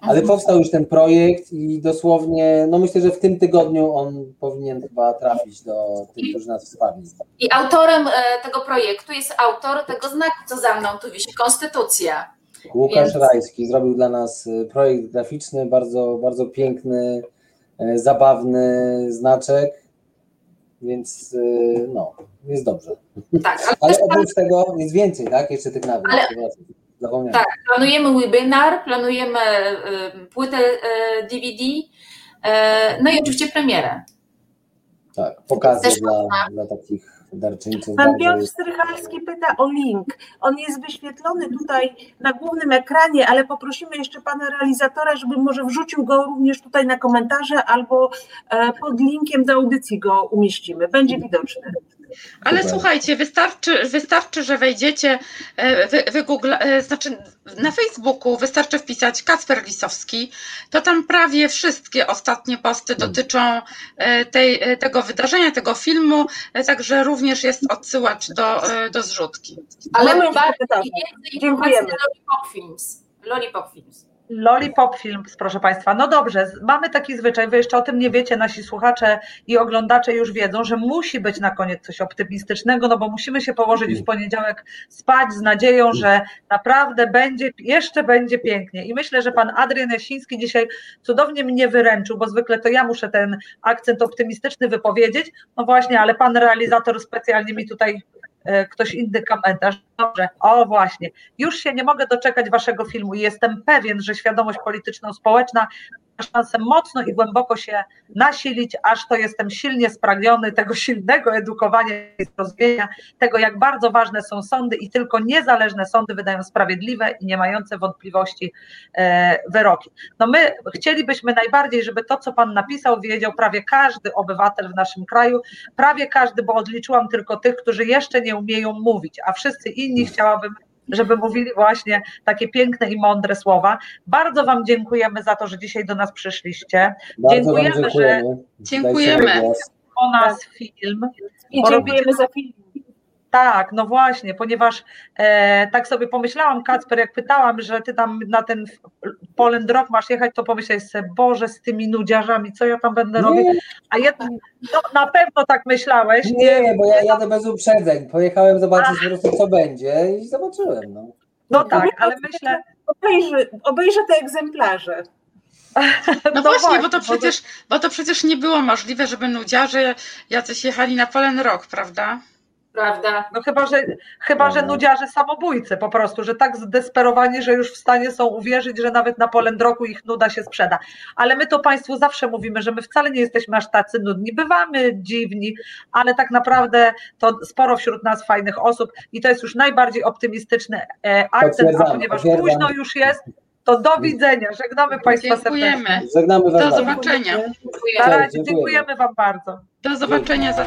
Ale powstał już ten projekt i dosłownie, no myślę, że w tym tygodniu on powinien chyba trafić do tych, którzy nas wsparli. I autorem e, tego projektu jest autor tego znaku, co za mną tu wisi, Konstytucja. Łukasz Więc- Rajski zrobił dla nas y, projekt graficzny, bardzo, bardzo piękny, y, zabawny znaczek, więc no, jest dobrze. Tak, ale Ale oprócz tego jest więcej, tak? Jeszcze tych nagród. Ale- Zapomniałem. Tak, planujemy webinar, planujemy e, płytę DVD, e, no i oczywiście premierę. Tak, pokazy Też dla, dla takich darczyńców. Pan Piotr jest- Strychalski pyta o link. On jest wyświetlony tutaj na głównym ekranie, ale poprosimy jeszcze pana realizatora, żeby może wrzucił go również tutaj na komentarze albo e, pod linkiem do audycji go umieścimy. Będzie widoczny. Ale Super. słuchajcie, wystarczy, wystarczy, że wejdziecie, e, wy, wygoogla, e, znaczy na Facebooku wystarczy wpisać Kacper Lisowski, to tam prawie wszystkie ostatnie posty dotyczą e, tej, e, tego wydarzenia, tego filmu, także również jest odsyłacz do, do zrzutki. Ale pytania. więcej Dziękujemy. informacji na Lollipop Films. Lollipop Films. Lollipop Films, proszę Państwa. No dobrze, mamy taki zwyczaj, Wy jeszcze o tym nie wiecie, nasi słuchacze i oglądacze już wiedzą, że musi być na koniec coś optymistycznego, no bo musimy się położyć w poniedziałek spać z nadzieją, że naprawdę będzie, jeszcze będzie pięknie. I myślę, że Pan Adrian Jasiński dzisiaj cudownie mnie wyręczył, bo zwykle to ja muszę ten akcent optymistyczny wypowiedzieć. No właśnie, ale Pan realizator specjalnie mi tutaj e, ktoś inny komentarz. Dobrze, o właśnie. Już się nie mogę doczekać waszego filmu i jestem pewien, że świadomość polityczno-społeczna ma szansę mocno i głęboko się nasilić, aż to jestem silnie spragniony tego silnego edukowania i zrozumienia, tego jak bardzo ważne są sądy i tylko niezależne sądy wydają sprawiedliwe i nie mające wątpliwości e, wyroki. No my chcielibyśmy najbardziej, żeby to, co pan napisał, wiedział prawie każdy obywatel w naszym kraju, prawie każdy, bo odliczyłam tylko tych, którzy jeszcze nie umieją mówić, a wszyscy inni chciałabym żeby mówili właśnie takie piękne i mądre słowa. Bardzo Wam dziękujemy za to, że dzisiaj do nas przyszliście. Bardzo dziękujemy, dziękujemy. Dziękujemy. Dajcie głos. O nas film. I dziękujemy za film. Tak, no właśnie, ponieważ e, tak sobie pomyślałam, Kacper, jak pytałam, że ty tam na ten Poland Rock masz jechać, to pomyślałeś sobie, Boże, z tymi nudziarzami, co ja tam będę robić? Nie, A jednak, no, na pewno tak myślałeś. nie, bo ja jadę bez uprzedzeń. Pojechałem zobaczyć po prostu co będzie i zobaczyłem. No. No tak, ale myślę, Obejrzy, obejrzę te egzemplarze. No, właśnie, bo to bo przecież, bo to przecież nie było możliwe, żeby nudziarze jacyś jechali na Polen Rock, prawda? Prawda? No chyba, że, chyba, że No. nudziarze samobójcy po prostu, że tak zdesperowani, że już w stanie są uwierzyć, że nawet na polędroku ich nuda się sprzeda. Ale my to Państwu zawsze mówimy, że my wcale nie jesteśmy aż tacy nudni. Bywamy dziwni, ale tak naprawdę to sporo wśród nas fajnych osób i to jest już najbardziej optymistyczny e, akcent, a ponieważ potwierdzam. późno już jest, to do widzenia. Żegnamy Państwa serdecznie. Dziękujemy. Żegnamy Do bardzo. zobaczenia. Na Dziękuję. Tak, razie, dziękujemy. dziękujemy Wam bardzo. Do zobaczenia za